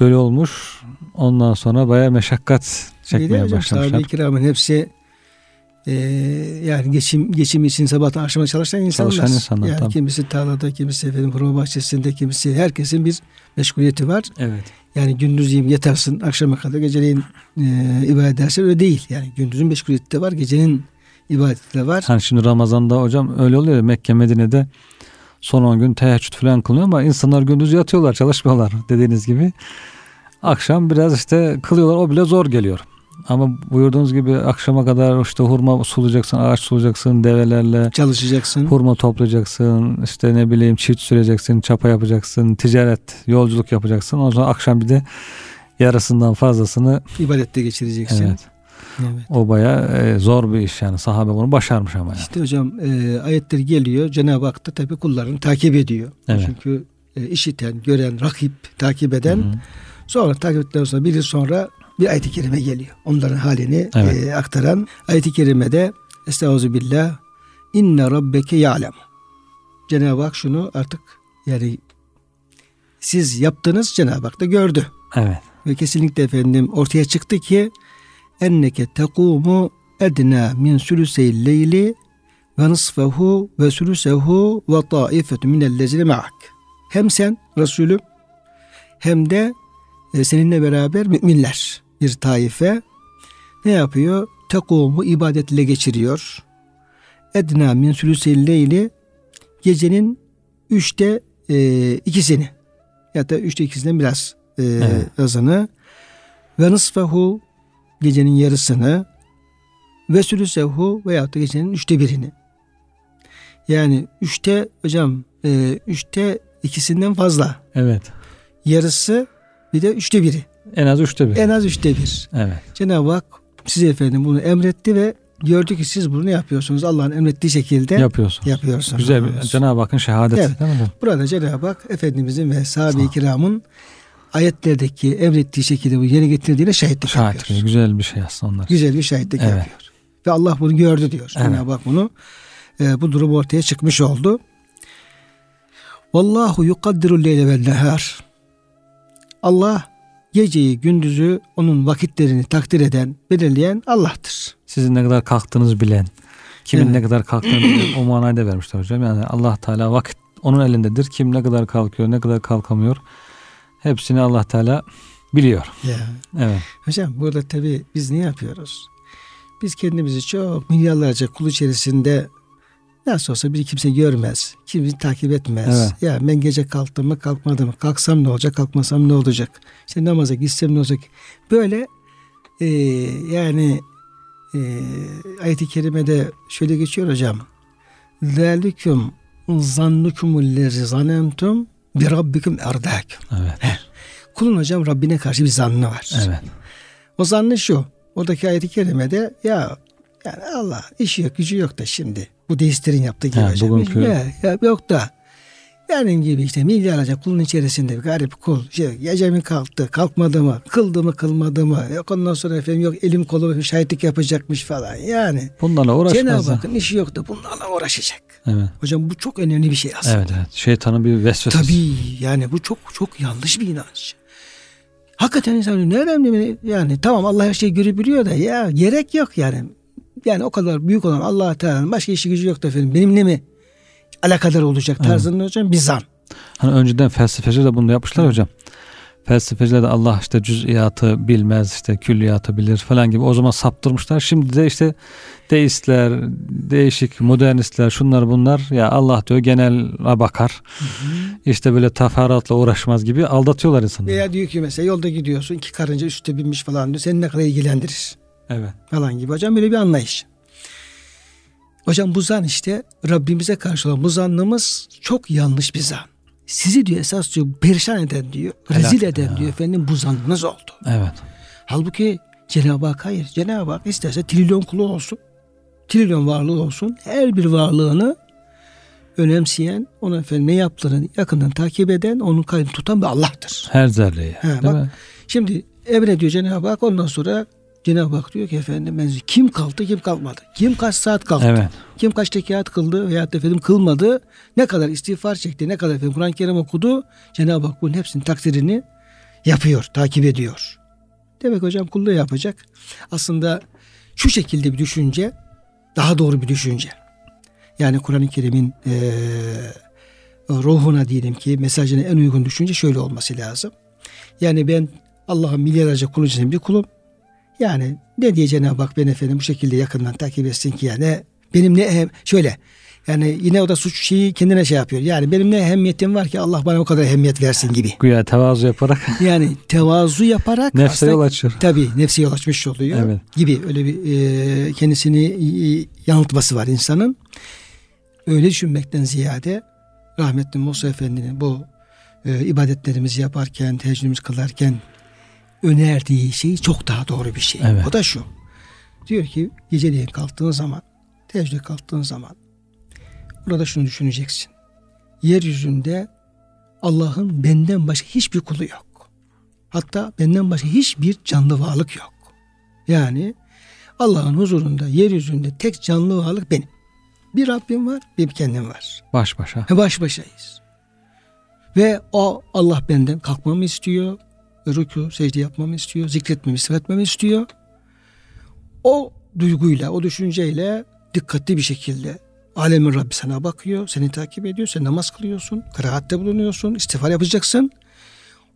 B: Böyle olmuş. Ondan sonra bayağı meşakkat çekmeye
A: hocam
B: başlamışlar.
A: sahabe-i kiramın hepsi e, yani geçim geçim için sabahtan akşama çalışan insanlar.
B: Çalışan insanlar,
A: yani
B: tabii.
A: kimisi tarlada, kimisi efendim hurma bahçesinde, kimisi herkesin bir meşguliyeti var.
B: Evet.
A: Yani gündüz yiyeyim yatarsın akşama kadar geceleyin e, ibadet edersin öyle değil. Yani gündüzün meşguliyeti de var, gecenin ibadeti de var.
B: Hani şimdi Ramazan'da hocam öyle oluyor ya Mekke Medine'de son 10 gün teheccüd falan kılıyor ama insanlar gündüz yatıyorlar çalışmıyorlar dediğiniz gibi. Akşam biraz işte kılıyorlar o bile zor geliyor. Ama buyurduğunuz gibi akşama kadar işte hurma sulayacaksın, ağaç sulayacaksın, develerle
A: Çalışacaksın.
B: hurma toplayacaksın, işte ne bileyim çift süreceksin, çapa yapacaksın, ticaret, yolculuk yapacaksın. O zaman akşam bir de yarısından fazlasını
A: ibadette geçireceksin.
B: evet
A: Evet.
B: o baya zor bir iş yani sahabe bunu başarmış ama yani.
A: İşte hocam e, ayetler geliyor. Cenab-ı Hak da tabii kullarını takip ediyor.
B: Evet.
A: Çünkü e, işiten, gören, rakip, takip eden
B: Hı hı.
A: Sonra takip ettikten sonra bir yıl sonra bir ayet-i kerime geliyor. Onların halini
B: Evet.
A: e, aktaran ayet-i kerimede Estaizu billah inne rabbeke ya'lem. Cenab-ı Hak şunu artık yani siz yaptınız Cenab-ı Hak da gördü.
B: Evet.
A: Ve kesinlikle efendim ortaya çıktı ki enneke tekumu edna min sülüseyl leyli ve nısfehu ve sülüsehu ve taifetü minellezine ma'ak. Hem sen Resulüm hem de seninle beraber müminler bir taife ne yapıyor? Tekumu ibadetle geçiriyor. Edna min sülüseyl leyli gecenin üçte e, ikisini ya da üçte ikisinden biraz e,
B: Evet.
A: azını ve nısfehu gecenin yarısını ve sülüsehu veyahut da gecenin üçte birini. Yani üçte hocam e, üçte ikisinden fazla.
B: Evet.
A: Yarısı bir de üçte biri.
B: En az üçte bir.
A: En az üçte bir.
B: Evet.
A: Cenab-ı Hak size efendim bunu emretti ve gördü ki siz bunu yapıyorsunuz. Allah'ın emrettiği şekilde
B: Yapıyorsun.
A: yapıyorsunuz.
B: Güzel bir Cenab-ı Hakk'ın şehadeti
A: Evet.
B: değil mi?
A: Burada Cenab-ı Hak Efendimizin ve sahabe-i kiramın ayetlerdeki emrettiği şekilde bu yere getirdiğine şahitlik
B: Şahit
A: yapıyor.
B: güzel bir şey aslında onlar.
A: Güzel bir şahitlik
B: Evet.
A: yapıyor. Ve Allah bunu gördü diyor.
B: Evet.
A: Cenab-ı Hak bunu e, bu durum ortaya çıkmış oldu. Vallahu yukaddiru leyle vel nehar. Allah geceyi gündüzü onun vakitlerini takdir eden, belirleyen Allah'tır.
B: Sizin ne kadar kalktığınızı bilen, kimin
A: Evet.
B: ne kadar kalktığını bilen o manayı da vermişler hocam. Yani Allah Teala vakit onun elindedir. Kim ne kadar kalkıyor, ne kadar kalkamıyor. Hepsini Allah Teala biliyor.
A: Ya.
B: Evet.
A: Hocam burada tabii biz ne yapıyoruz? Biz kendimizi çok milyarlarca kul içerisinde nasıl olsa bir kimse görmez. Kimse takip etmez.
B: Evet.
A: Ya ben gece kalktım mı kalkmadım mı? Kalksam ne olacak kalkmasam ne olacak? İşte namaza gitsem ne olacak? Böyle e, yani e, ayet-i kerimede şöyle geçiyor hocam. Zalikum zannukumul lezi zanemtum bi rabbikum erdâküm.
B: Evet.
A: Kulun hocam Rabbine karşı bir zannı var.
B: Evet.
A: O zannı şu. Oradaki ayet-i kerimede ya yani Allah işi yok gücü yok da şimdi. Bu deistlerin yaptığı gibi
B: Ha,
A: hocam.
B: bugünkü-
A: Ya, ya yok da yani gibi işte milyarlarca kulun içerisinde bir garip kul. Şey, gece mi kalktı, kalkmadı mı, kıldı mı, kılmadı mı? Yok ondan sonra efendim yok elim kolum şahitlik yapacakmış falan. Yani
B: Bunlarla uğraşmaz.
A: Cenab-ı. Hakk'ın işi yok da bunlarla uğraşacak.
B: Evet.
A: Hocam bu çok önemli bir şey aslında.
B: Evet, evet. Şeytanın bir vesvesesi.
A: Tabii yani bu çok çok yanlış bir inanç. Hakikaten insan ne önemli mi? Yani tamam Allah her şeyi görebiliyor da ya gerek yok yani. Yani o kadar büyük olan allah Teala'nın başka işi gücü yok da efendim benimle mi alakadar olacak
B: Evet.
A: tarzında hocam bir zan.
B: Hani önceden felsefeciler de bunu yapmışlar hocam. Felsefeciler de Allah işte cüz'iyatı bilmez işte külliyatı bilir falan gibi o zaman saptırmışlar. Şimdi de işte deistler, değişik modernistler şunlar bunlar ya Allah diyor genele bakar. İşte böyle taferruatla uğraşmaz gibi aldatıyorlar insanları.
A: Veya diyor ki mesela yolda gidiyorsun iki karınca üstte binmiş falan diyor seni ne kadar ilgilendirir.
B: Evet.
A: Falan gibi hocam böyle bir anlayış. Hocam bu zan işte Rabbimize karşı olan bu zannımız çok yanlış bir zan. Sizi diyor esas diyor perişan eden diyor, rezil
B: Helak
A: eden
B: ya.
A: diyor efendim bu zannınız oldu.
B: Evet.
A: Halbuki Cenab-ı Hak hayır. Cenab-ı Hak isterse trilyon kulu olsun. Trilyon varlığı olsun. Her bir varlığını önemseyen, onun efendim ne yaptığını yakından takip eden, onun kaydını tutan bir Allah'tır.
B: Her zerreyi.
A: He, bak,
B: mi?
A: Şimdi emrediyor Cenab-ı Hak ondan sonra Cenab-ı Hak diyor ki efendim ben kim kalktı kim kalkmadı. Kim kaç saat kalktı.
B: Evet.
A: Kim kaç tekat kıldı veya efendim kılmadı. Ne kadar istiğfar çekti. Ne kadar efendim Kur'an-ı Kerim okudu. Cenab-ı Hak bunun hepsinin takdirini yapıyor. Takip ediyor. Demek hocam kulluğu yapacak. Aslında şu şekilde bir düşünce daha doğru bir düşünce. Yani Kur'an-ı Kerim'in eee, ruhuna diyelim ki mesajına en uygun düşünce şöyle olması lazım. Yani ben Allah'ın milyarlarca kulu için bir kulum. Yani ne diye Cenab-ı Hak beni efendim bu şekilde yakından takip etsin ki yani benim ne şöyle yani yine o da suç şeyi kendine şey yapıyor. Yani benim ne ehemmiyetim var ki Allah bana o kadar ehemmiyet versin gibi.
B: Güya tevazu yaparak
A: Yani tevazu yaparak
B: nefse yol açıyor.
A: Tabii nefsi yol açmış oluyor
B: Evet.
A: gibi öyle bir e, kendisini e, yanıltması var insanın. Öyle düşünmekten ziyade rahmetli Musa Efendi'nin bu e, ibadetlerimizi yaparken, teheccüdümüzü kılarken önerdiği şey çok daha doğru bir şey.
B: Evet.
A: O da şu. Diyor ki geceleyin kalktığın zaman, teheccüde kalktığın zaman burada şunu düşüneceksin. Yeryüzünde Allah'ın benden başka hiçbir kulu yok. Hatta benden başka hiçbir canlı varlık yok. Yani Allah'ın huzurunda yeryüzünde tek canlı varlık benim. Bir Rabbim var, bir kendim var.
B: Baş başa.
A: Baş başayız. Ve o Allah benden kalkmamı istiyor. Rükû, secde yapmamı istiyor. Zikretmemi, istifetmemi istiyor. O duyguyla, o düşünceyle dikkatli bir şekilde alemin Rabbi sana bakıyor, seni takip ediyor, sen namaz kılıyorsun, kıraatte bulunuyorsun, istiğfar yapacaksın.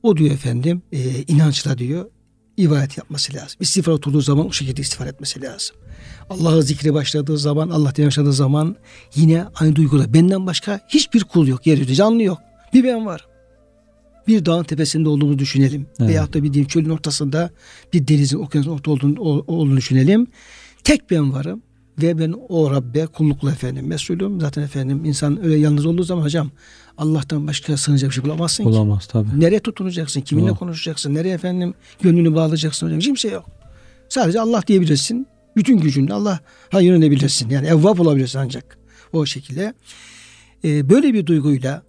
A: O diyor efendim e, inançla diyor ibadet yapması lazım. İstiğfar oturduğu zaman o şekilde istiğfar etmesi lazım. Allah'ı zikri başladığı zaman, Allah diye başladığı zaman yine aynı duyguda. Benden başka hiçbir kul yok yeryüzünde, canlı yok. Bir ben var. Bir dağın tepesinde olduğumuzu düşünelim.
B: Evet.
A: Veyahut da bir diyeyim çölün ortasında bir denizin, okyanusun orta olduğunu, olduğunu düşünelim. Tek ben varım ve ben o Rabbe kullukla efendim mesulüm. Zaten efendim insan öyle yalnız olduğu zaman hocam Allah'tan başka sığınacak bir şey bulamazsın ki.
B: Bulamaz tabii.
A: Nereye tutunacaksın? Kiminle
B: Doğru.
A: konuşacaksın? Nereye efendim gönlünü bağlayacaksın hocam? Kimse yok. Sadece Allah diyebilirsin. Bütün gücünle Allah'a yönelebilirsin. Yani evvap olabilirsin ancak o şekilde. Ee, böyle bir duyguyla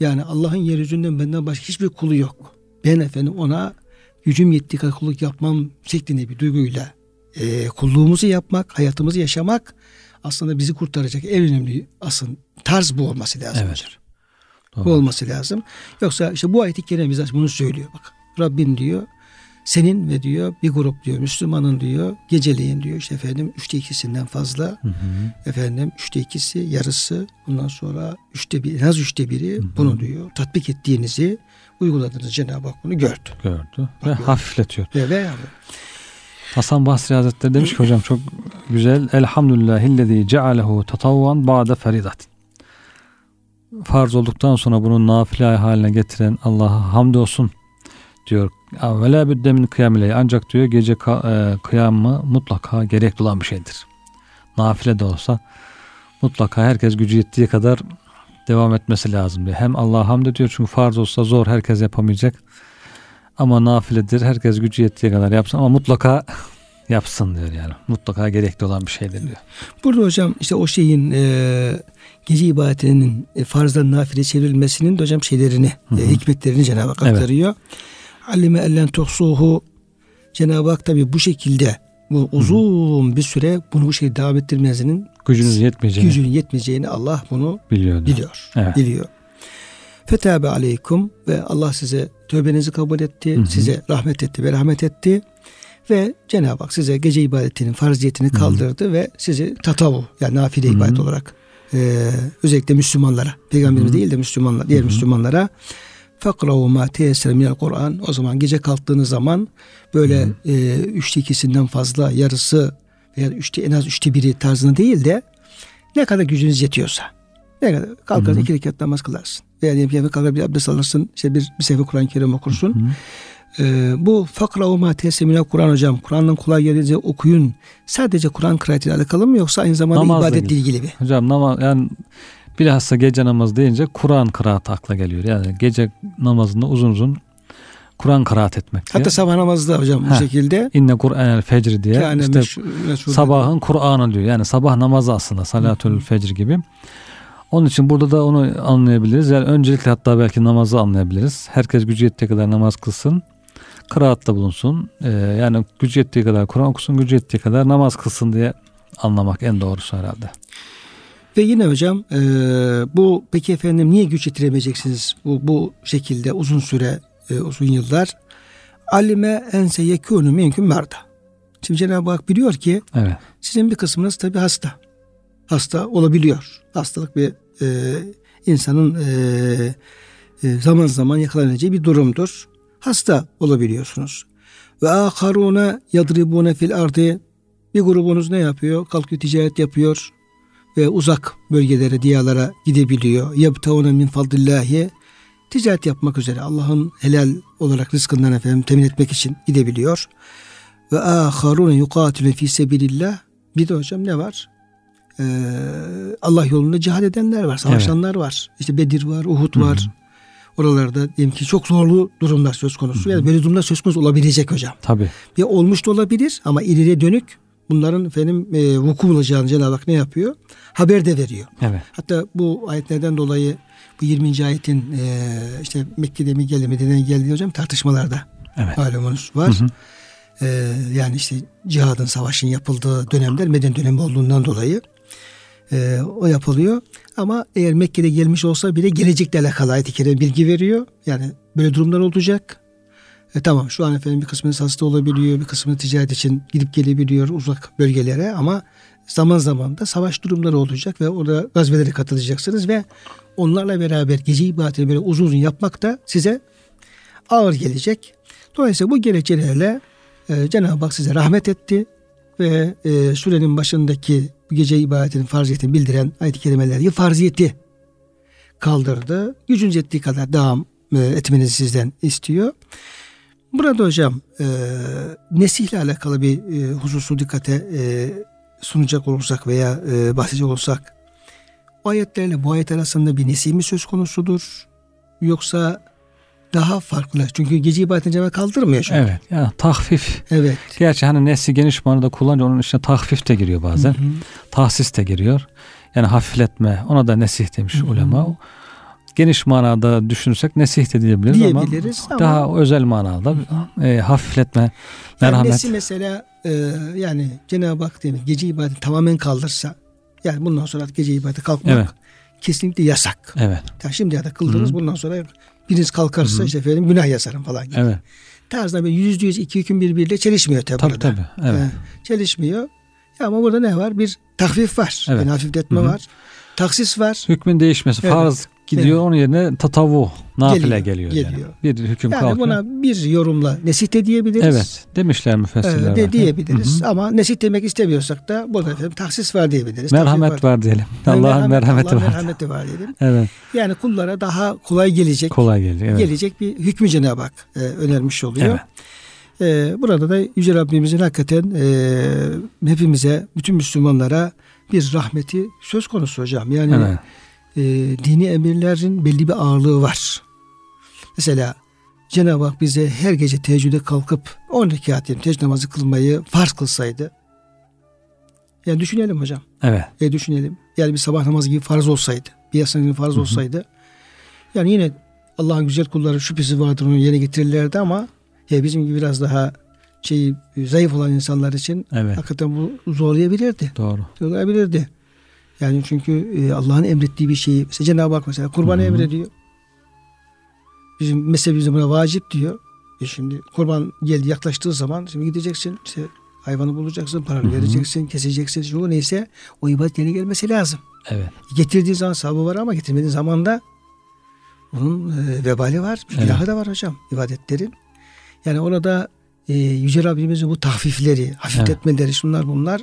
A: yani Allah'ın yeryüzünden benden başka hiçbir kulu yok. Ben efendim ona gücüm yettiği kadar kulluk yapmam şeklinde bir duyguyla e, kulluğumuzu yapmak, hayatımızı yaşamak aslında bizi kurtaracak en önemli aslında tarz bu olması lazım.
B: Evet.
A: hocam.
B: Doğru.
A: Bu olması lazım. Yoksa işte bu ayet-i kerime bize bunu söylüyor. Bak Rabbin diyor senin ve diyor bir grup diyor Müslümanın diyor geceleyin diyor işte efendim üçte ikisinden fazla
B: Hı hı.
A: efendim üçte ikisi yarısı bundan sonra üçte bir en az üçte biri bunu diyor tatbik ettiğinizi uyguladığınız Cenab-ı Hak bunu gördü.
B: Gördü ve
A: Bakıyor.
B: hafifletiyor.
A: Ve, ve
B: Hasan Basri Hazretleri demiş ki hocam çok güzel. Elhamdülillahillezî cealehu tatavvan ba'de feridat. Farz olduktan sonra bunu nafile haline getiren Allah'a hamdolsun diyor. Ve la büdde min kıyamile. Ancak diyor gece e, kıyamı mutlaka gerekli olan bir şeydir. Nafile de olsa mutlaka herkes gücü yettiği kadar devam etmesi lazım diyor. Hem Allah'a hamd ediyor çünkü farz olsa zor herkes yapamayacak. Ama nafiledir. Herkes gücü yettiği kadar yapsın ama mutlaka yapsın diyor yani. Mutlaka gerekli olan bir şeydir diyor.
A: Burada hocam işte o şeyin e, gece ibadetinin e, farzdan nafile çevrilmesinin de hocam şeylerini,
B: Hı hı.
A: e, hikmetlerini Cenab-ı Hak
B: Evet.
A: Allime ellen tuhsuhu Cenab-ı Hak tabi bu şekilde bu uzun bir süre bunu bu şekilde devam ettirmesinin
B: Gücünüz yetmeyeceğini
A: gücünün yetmeyeceğini Allah bunu
B: biliyor.
A: biliyor.
B: Evet.
A: Biliyor. Fetabe aleykum ve Allah size tövbenizi kabul etti,
B: Hı hı.
A: size rahmet etti ve rahmet etti. Ve Cenab-ı Hak size gece ibadetinin farziyetini kaldırdı ve sizi tatavu yani nafile
B: Hı hı.
A: ibadet olarak e, özellikle Müslümanlara, peygamberimiz değil de Müslümanlar, diğer
B: Hı hı.
A: Müslümanlara fakravu ma teyessere minel Kur'an o zaman gece kalktığınız zaman böyle
B: Hı
A: e, üçte ikisinden fazla yarısı veya üçte en az üçte biri tarzında değil de ne kadar gücünüz yetiyorsa ne kadar
B: hı.
A: iki rekat namaz kılarsın veya diyelim ki kalkar bir abdest alırsın işte bir, bir sayfa Kur'an-ı Kerim okursun
B: Hı.
A: Ee, bu fakra ma tesemine Kur'an hocam. Kur'an'ın kolay gelince okuyun. Sadece Kur'an kıraatiyle alakalı mı yoksa aynı zamanda
B: Namazla
A: ibadetle ilgili mi?
B: Hocam namaz yani bilhassa gece namazı deyince Kur'an kıraatı akla geliyor. Yani gece namazında uzun uzun Kur'an kıraat etmek diye.
A: Hatta sabah namazı da hocam bu
B: Heh.
A: şekilde.
B: İnne Kur'anel fecr diye
A: Kâne
B: işte
A: meşhur- meşhur-
B: sabahın Kur'an'ı diyor. Yani sabah namazı aslında salatül fecr gibi. Onun için burada da onu anlayabiliriz. Yani öncelikle hatta belki namazı anlayabiliriz. Herkes gücü yettiği kadar namaz kılsın. Kıraatta bulunsun. Ee, yani gücü yettiği kadar Kur'an okusun. Gücü yettiği kadar namaz kılsın diye anlamak en doğrusu herhalde.
A: Ve yine hocam e, bu peki efendim niye güç yetiremeyeceksiniz bu, bu şekilde uzun süre e, uzun yıllar? Alime ense yekûnü minküm merda. Şimdi Cenab-ı Hak biliyor ki
B: Evet.
A: sizin bir kısmınız tabi hasta. Hasta olabiliyor. Hastalık bir e, insanın e, e, zaman zaman yakalanacağı bir durumdur. Hasta olabiliyorsunuz. Ve aharuna yadribune fil ardı bir grubunuz ne yapıyor? Kalkıyor ticaret yapıyor ve uzak bölgelere, diyarlara gidebiliyor. Yebtavune min fadlillahi ticaret yapmak üzere Allah'ın helal olarak rızkından efendim temin etmek için gidebiliyor. Ve aharune yukatilun fi sebilillah bir de hocam ne var? Ee, Allah yolunda cihad edenler var, savaşanlar var. İşte Bedir var, Uhud var. Oralarda diyelim ki çok zorlu durumlar söz konusu. Yani böyle durumlar söz konusu olabilecek hocam.
B: Tabii.
A: Bir olmuş da olabilir ama ileriye dönük bunların efendim e, vuku bulacağını Cenab-ı Hak ne yapıyor? Haber de veriyor.
B: Evet.
A: Hatta bu ayetlerden dolayı bu 20. ayetin e, işte Mekke'de mi geldi Medine'den geldi hocam tartışmalarda
B: Evet.
A: malumunuz var.
B: Hı hı.
A: E, yani işte cihadın savaşın yapıldığı dönemler Medine dönemi olduğundan dolayı e, o yapılıyor. Ama eğer Mekke'de gelmiş olsa bile gelecekle alakalı ayet-i kerime bilgi veriyor. Yani böyle durumlar olacak. E, tamam şu an efendim bir kısmınız hasta olabiliyor, bir kısmı ticaret için gidip gelebiliyor uzak bölgelere ama zaman zaman da savaş durumları olacak ve orada gazvelere katılacaksınız ve onlarla beraber gece ibadetini böyle uzun uzun yapmak da size ağır gelecek. Dolayısıyla bu gerekçelerle e, Cenab-ı Hak size rahmet etti ve e, surenin başındaki bu gece ibadetinin farziyetini bildiren ayet-i kerimeleri farziyeti kaldırdı. Gücünüz yettiği kadar devam e, etmenizi sizden istiyor. Burada hocam e, nesihle alakalı bir e, hususu dikkate e, sunacak olursak veya e, bahsedecek olursak o ayetlerle bu ayet arasında bir nesih mi söz konusudur? Yoksa daha farklı. Çünkü gece ibadetini cevap kaldırmıyor çünkü.
B: Evet. Yani tahfif.
A: Evet.
B: Gerçi hani nesli geniş manada kullanınca onun içine tahfif de giriyor bazen.
A: Hı hı.
B: Tahsis de giriyor. Yani hafifletme. Ona da nesih demiş
A: Hı hı.
B: ulema. Geniş manada düşünürsek nesih de diyebiliriz,
A: Diyebiliriz
B: ama,
A: ama-
B: daha özel manada e, hafifletme,
A: Yani
B: merhamet.
A: nesi mesela e, yani Cenab-ı Hak demek gece ibadeti tamamen kaldırsa yani bundan sonra gece ibadeti kalkmak
B: Evet.
A: kesinlikle yasak.
B: Evet.
A: Yani şimdiye kadar kıldınız
B: Hı hı.
A: bundan sonra biriniz kalkarsa
B: Hı hı.
A: işte efendim günah yazarım falan gibi.
B: Evet.
A: Tarzda böyle yüzde yüz iki hüküm birbiriyle çelişmiyor tabi
B: Tabii
A: burada.
B: tabii. Evet.
A: Ee, çelişmiyor. Ya ama burada ne var? Bir tahfif var.
B: Evet.
A: Yani hafifletme
B: Hı hı.
A: var. Taksis var.
B: Hükmün değişmesi.
A: Evet.
B: Farz gidiyor
A: Evet.
B: onun yerine tatavu, nafile geliyor.
A: Geliyor,
B: yani.
A: geliyor.
B: Bir hüküm
A: Yani
B: kalkıyor.
A: buna bir yorumla nesih de diyebiliriz.
B: Evet. Demişler müfessirler.
A: Ee, de
B: var.
A: diyebiliriz.
B: Hı hı.
A: Ama nesih demek istemiyorsak da burada efendim tahsis var diyebiliriz.
B: Merhamet var diyelim. Allah'ın merhameti
A: Allah'ın
B: var.
A: merhameti var diyelim.
B: Evet.
A: Yani kullara daha kolay gelecek.
B: Kolay geliyor. Evet.
A: Gelecek bir hükmü Cenab-ı Hak e, önermiş oluyor.
B: Evet.
A: Ee, burada da Yüce Rabbimizin hakikaten e, hepimize, bütün Müslümanlara bir rahmeti söz konusu hocam. Yani
B: Evet.
A: E, dini emirlerin belli bir ağırlığı var. Mesela Cenab-ı Hak bize her gece teheccüde kalkıp 10 rekat diyelim teheccüd namazı kılmayı farz kılsaydı. Yani düşünelim hocam.
B: Evet.
A: E düşünelim. Yani bir sabah namazı gibi farz olsaydı. Bir yatsı gibi farz
B: Hı hı.
A: olsaydı. Yani yine Allah'ın güzel kulları şüphesiz vardır onu yerine getirirlerdi ama ya bizim gibi biraz daha şey zayıf olan insanlar için
B: Evet.
A: hakikaten bu zorlayabilirdi.
B: Doğru.
A: Zorlayabilirdi. Yani çünkü e, Allah'ın emrettiği bir şeyi mesela Cenab-ı Hak mesela kurbanı
B: Hı hı.
A: emrediyor. Bizim mezhebimiz buna vacip diyor. E şimdi kurban geldi yaklaştığı zaman şimdi gideceksin işte hayvanı bulacaksın, paranı vereceksin, keseceksin. Şu neyse o ibadet yerine gelmesi lazım.
B: Evet.
A: Getirdiği zaman sahabı var ama getirmediği zaman da bunun e, vebali var.
B: Evet.
A: Günahı da var hocam ibadetlerin. Yani orada e, Yüce Rabbimizin bu tahfifleri, hafifletmeleri şunlar bunlar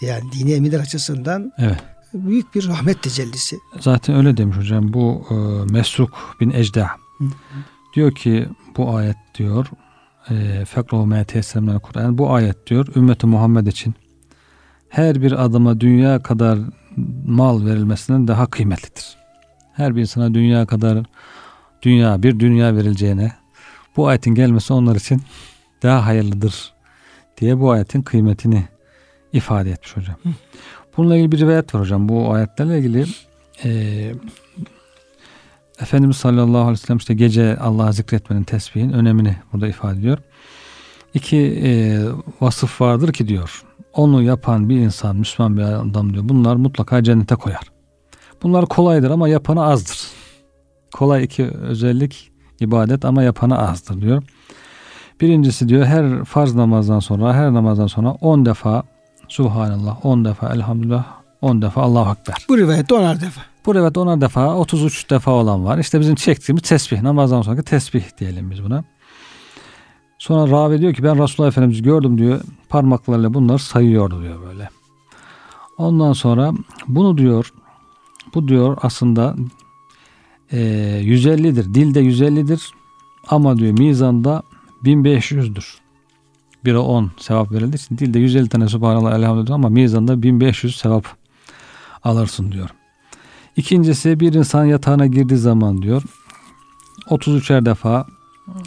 A: yani dini emirler açısından
B: Evet.
A: Büyük bir rahmet tecellisi.
B: Zaten öyle demiş hocam. Bu e, Mesruk bin Ecda
A: Hı.
B: diyor ki bu ayet diyor e, Fekruhu me Kur'an. Bu ayet diyor ümmeti Muhammed için her bir adama dünya kadar mal verilmesinden daha kıymetlidir. Her bir insana dünya kadar dünya bir dünya verileceğine bu ayetin gelmesi onlar için daha hayırlıdır diye bu ayetin kıymetini ifade etmiş hocam. Hı. Bununla ilgili bir rivayet var hocam. Bu ayetlerle ilgili e, Efendimiz sallallahu aleyhi ve sellem işte gece Allah'ı zikretmenin tesbihin önemini burada ifade ediyor. İki e, vasıf vardır ki diyor. Onu yapan bir insan, Müslüman bir adam diyor. Bunlar mutlaka cennete koyar. Bunlar kolaydır ama yapanı azdır. Kolay iki özellik ibadet ama yapanı azdır diyor. Birincisi diyor her farz namazdan sonra her namazdan sonra 10 defa Subhanallah 10 defa Elhamdülillah 10 defa Allahu Ekber.
A: Bu rivayette 10'ar defa.
B: Bu rivayette 10'ar defa 33 defa olan var. İşte bizim çektiğimiz tesbih namazdan sonraki tesbih diyelim biz buna. Sonra ravi diyor ki ben Resulullah Efendimiz'i gördüm diyor. Parmaklarıyla bunları sayıyordu diyor böyle. Ondan sonra bunu diyor bu diyor aslında e, 150'dir. Dilde 150'dir ama diyor mizanda 1500'dür. 1'e 10 sevap verildiği için dilde 150 tane subhanallah elhamdülillah ama mizanda 1500 sevap alırsın diyor. İkincisi bir insan yatağına girdiği zaman diyor 33'er defa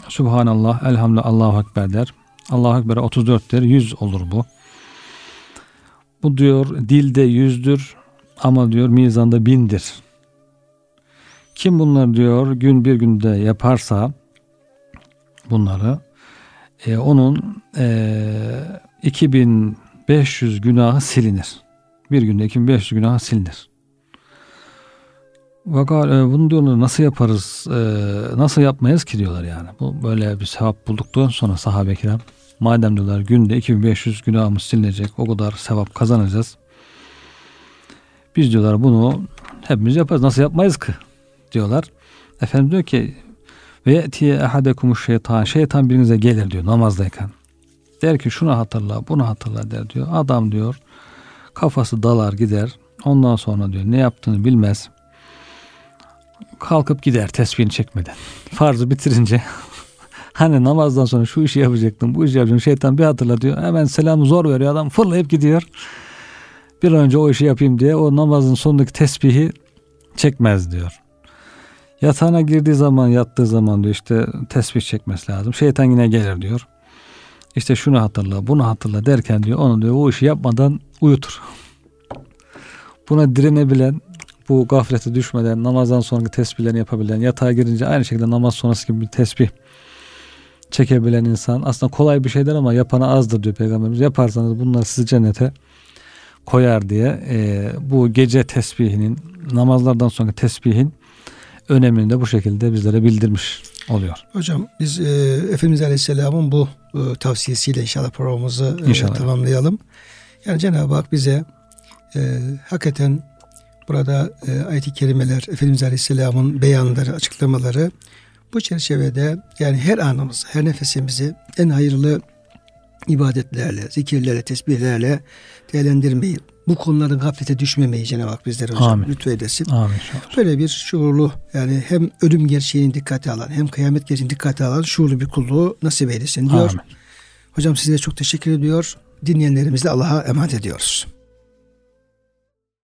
B: Subhanallah, Elhamdülillah, Allahu Ekber der. Allahu Ekber 34 der. 100 olur bu. Bu diyor dilde yüzdür ama diyor mizanda bindir. Kim bunlar diyor gün bir günde yaparsa bunları e, onun e, 2500 günahı silinir. Bir günde 2500 günahı silinir. Vakal e, bunu diyorlar nasıl yaparız, e, nasıl yapmayız ki diyorlar yani. Bu böyle bir sevap bulduktan sonra sahabe kiram. Madem diyorlar günde 2500 günahımız silinecek, o kadar sevap kazanacağız. Biz diyorlar bunu hepimiz yaparız. Nasıl yapmayız ki? Diyorlar. Efendim diyor ki ve yetiye ehadekumuş şeytan. Şeytan birinize gelir diyor namazdayken. Der ki şunu hatırla, bunu hatırla der diyor. Adam diyor kafası dalar gider. Ondan sonra diyor ne yaptığını bilmez kalkıp gider tesbihini çekmeden. Farzı bitirince hani namazdan sonra şu işi yapacaktım bu işi yapacaktım şeytan bir hatırlatıyor hemen selamı zor veriyor adam fırlayıp gidiyor. Bir önce o işi yapayım diye o namazın sonundaki tesbihi çekmez diyor. Yatağına girdiği zaman yattığı zaman diyor işte tesbih çekmesi lazım. Şeytan yine gelir diyor. İşte şunu hatırla bunu hatırla derken diyor onu diyor o işi yapmadan uyutur. Buna direnebilen bu gaflete düşmeden namazdan sonraki tesbihlerini yapabilen, yatağa girince aynı şekilde namaz sonrası gibi bir tesbih çekebilen insan aslında kolay bir şeyler ama yapana azdır diyor Peygamberimiz. Yaparsanız bunlar sizi cennete koyar diye e, bu gece tesbihinin namazlardan sonra tesbihin önemini de bu şekilde bizlere bildirmiş oluyor.
A: Hocam biz e, Efendimiz Aleyhisselam'ın bu e, tavsiyesiyle inşallah programımızı e, inşallah. tamamlayalım. Yani Cenab-ı Hak bize e, hakikaten Burada e, ayet-i kerimeler, Efendimiz Aleyhisselam'ın beyanları, açıklamaları bu çerçevede yani her anımızı, her nefesimizi en hayırlı ibadetlerle, zikirlerle, tesbihlerle değerlendirmeyi, bu konuların gaflete düşmemeyi Cenab-ı Hak bizlere hocam Amin. lütfedesin. Amin. Böyle bir şuurlu yani hem ölüm gerçeğini dikkate alan hem kıyamet gerçeğini dikkate alan şuurlu bir kulluğu nasip eylesin diyor. Amin. Hocam size çok teşekkür ediyor. Dinleyenlerimizi Allah'a emanet ediyoruz.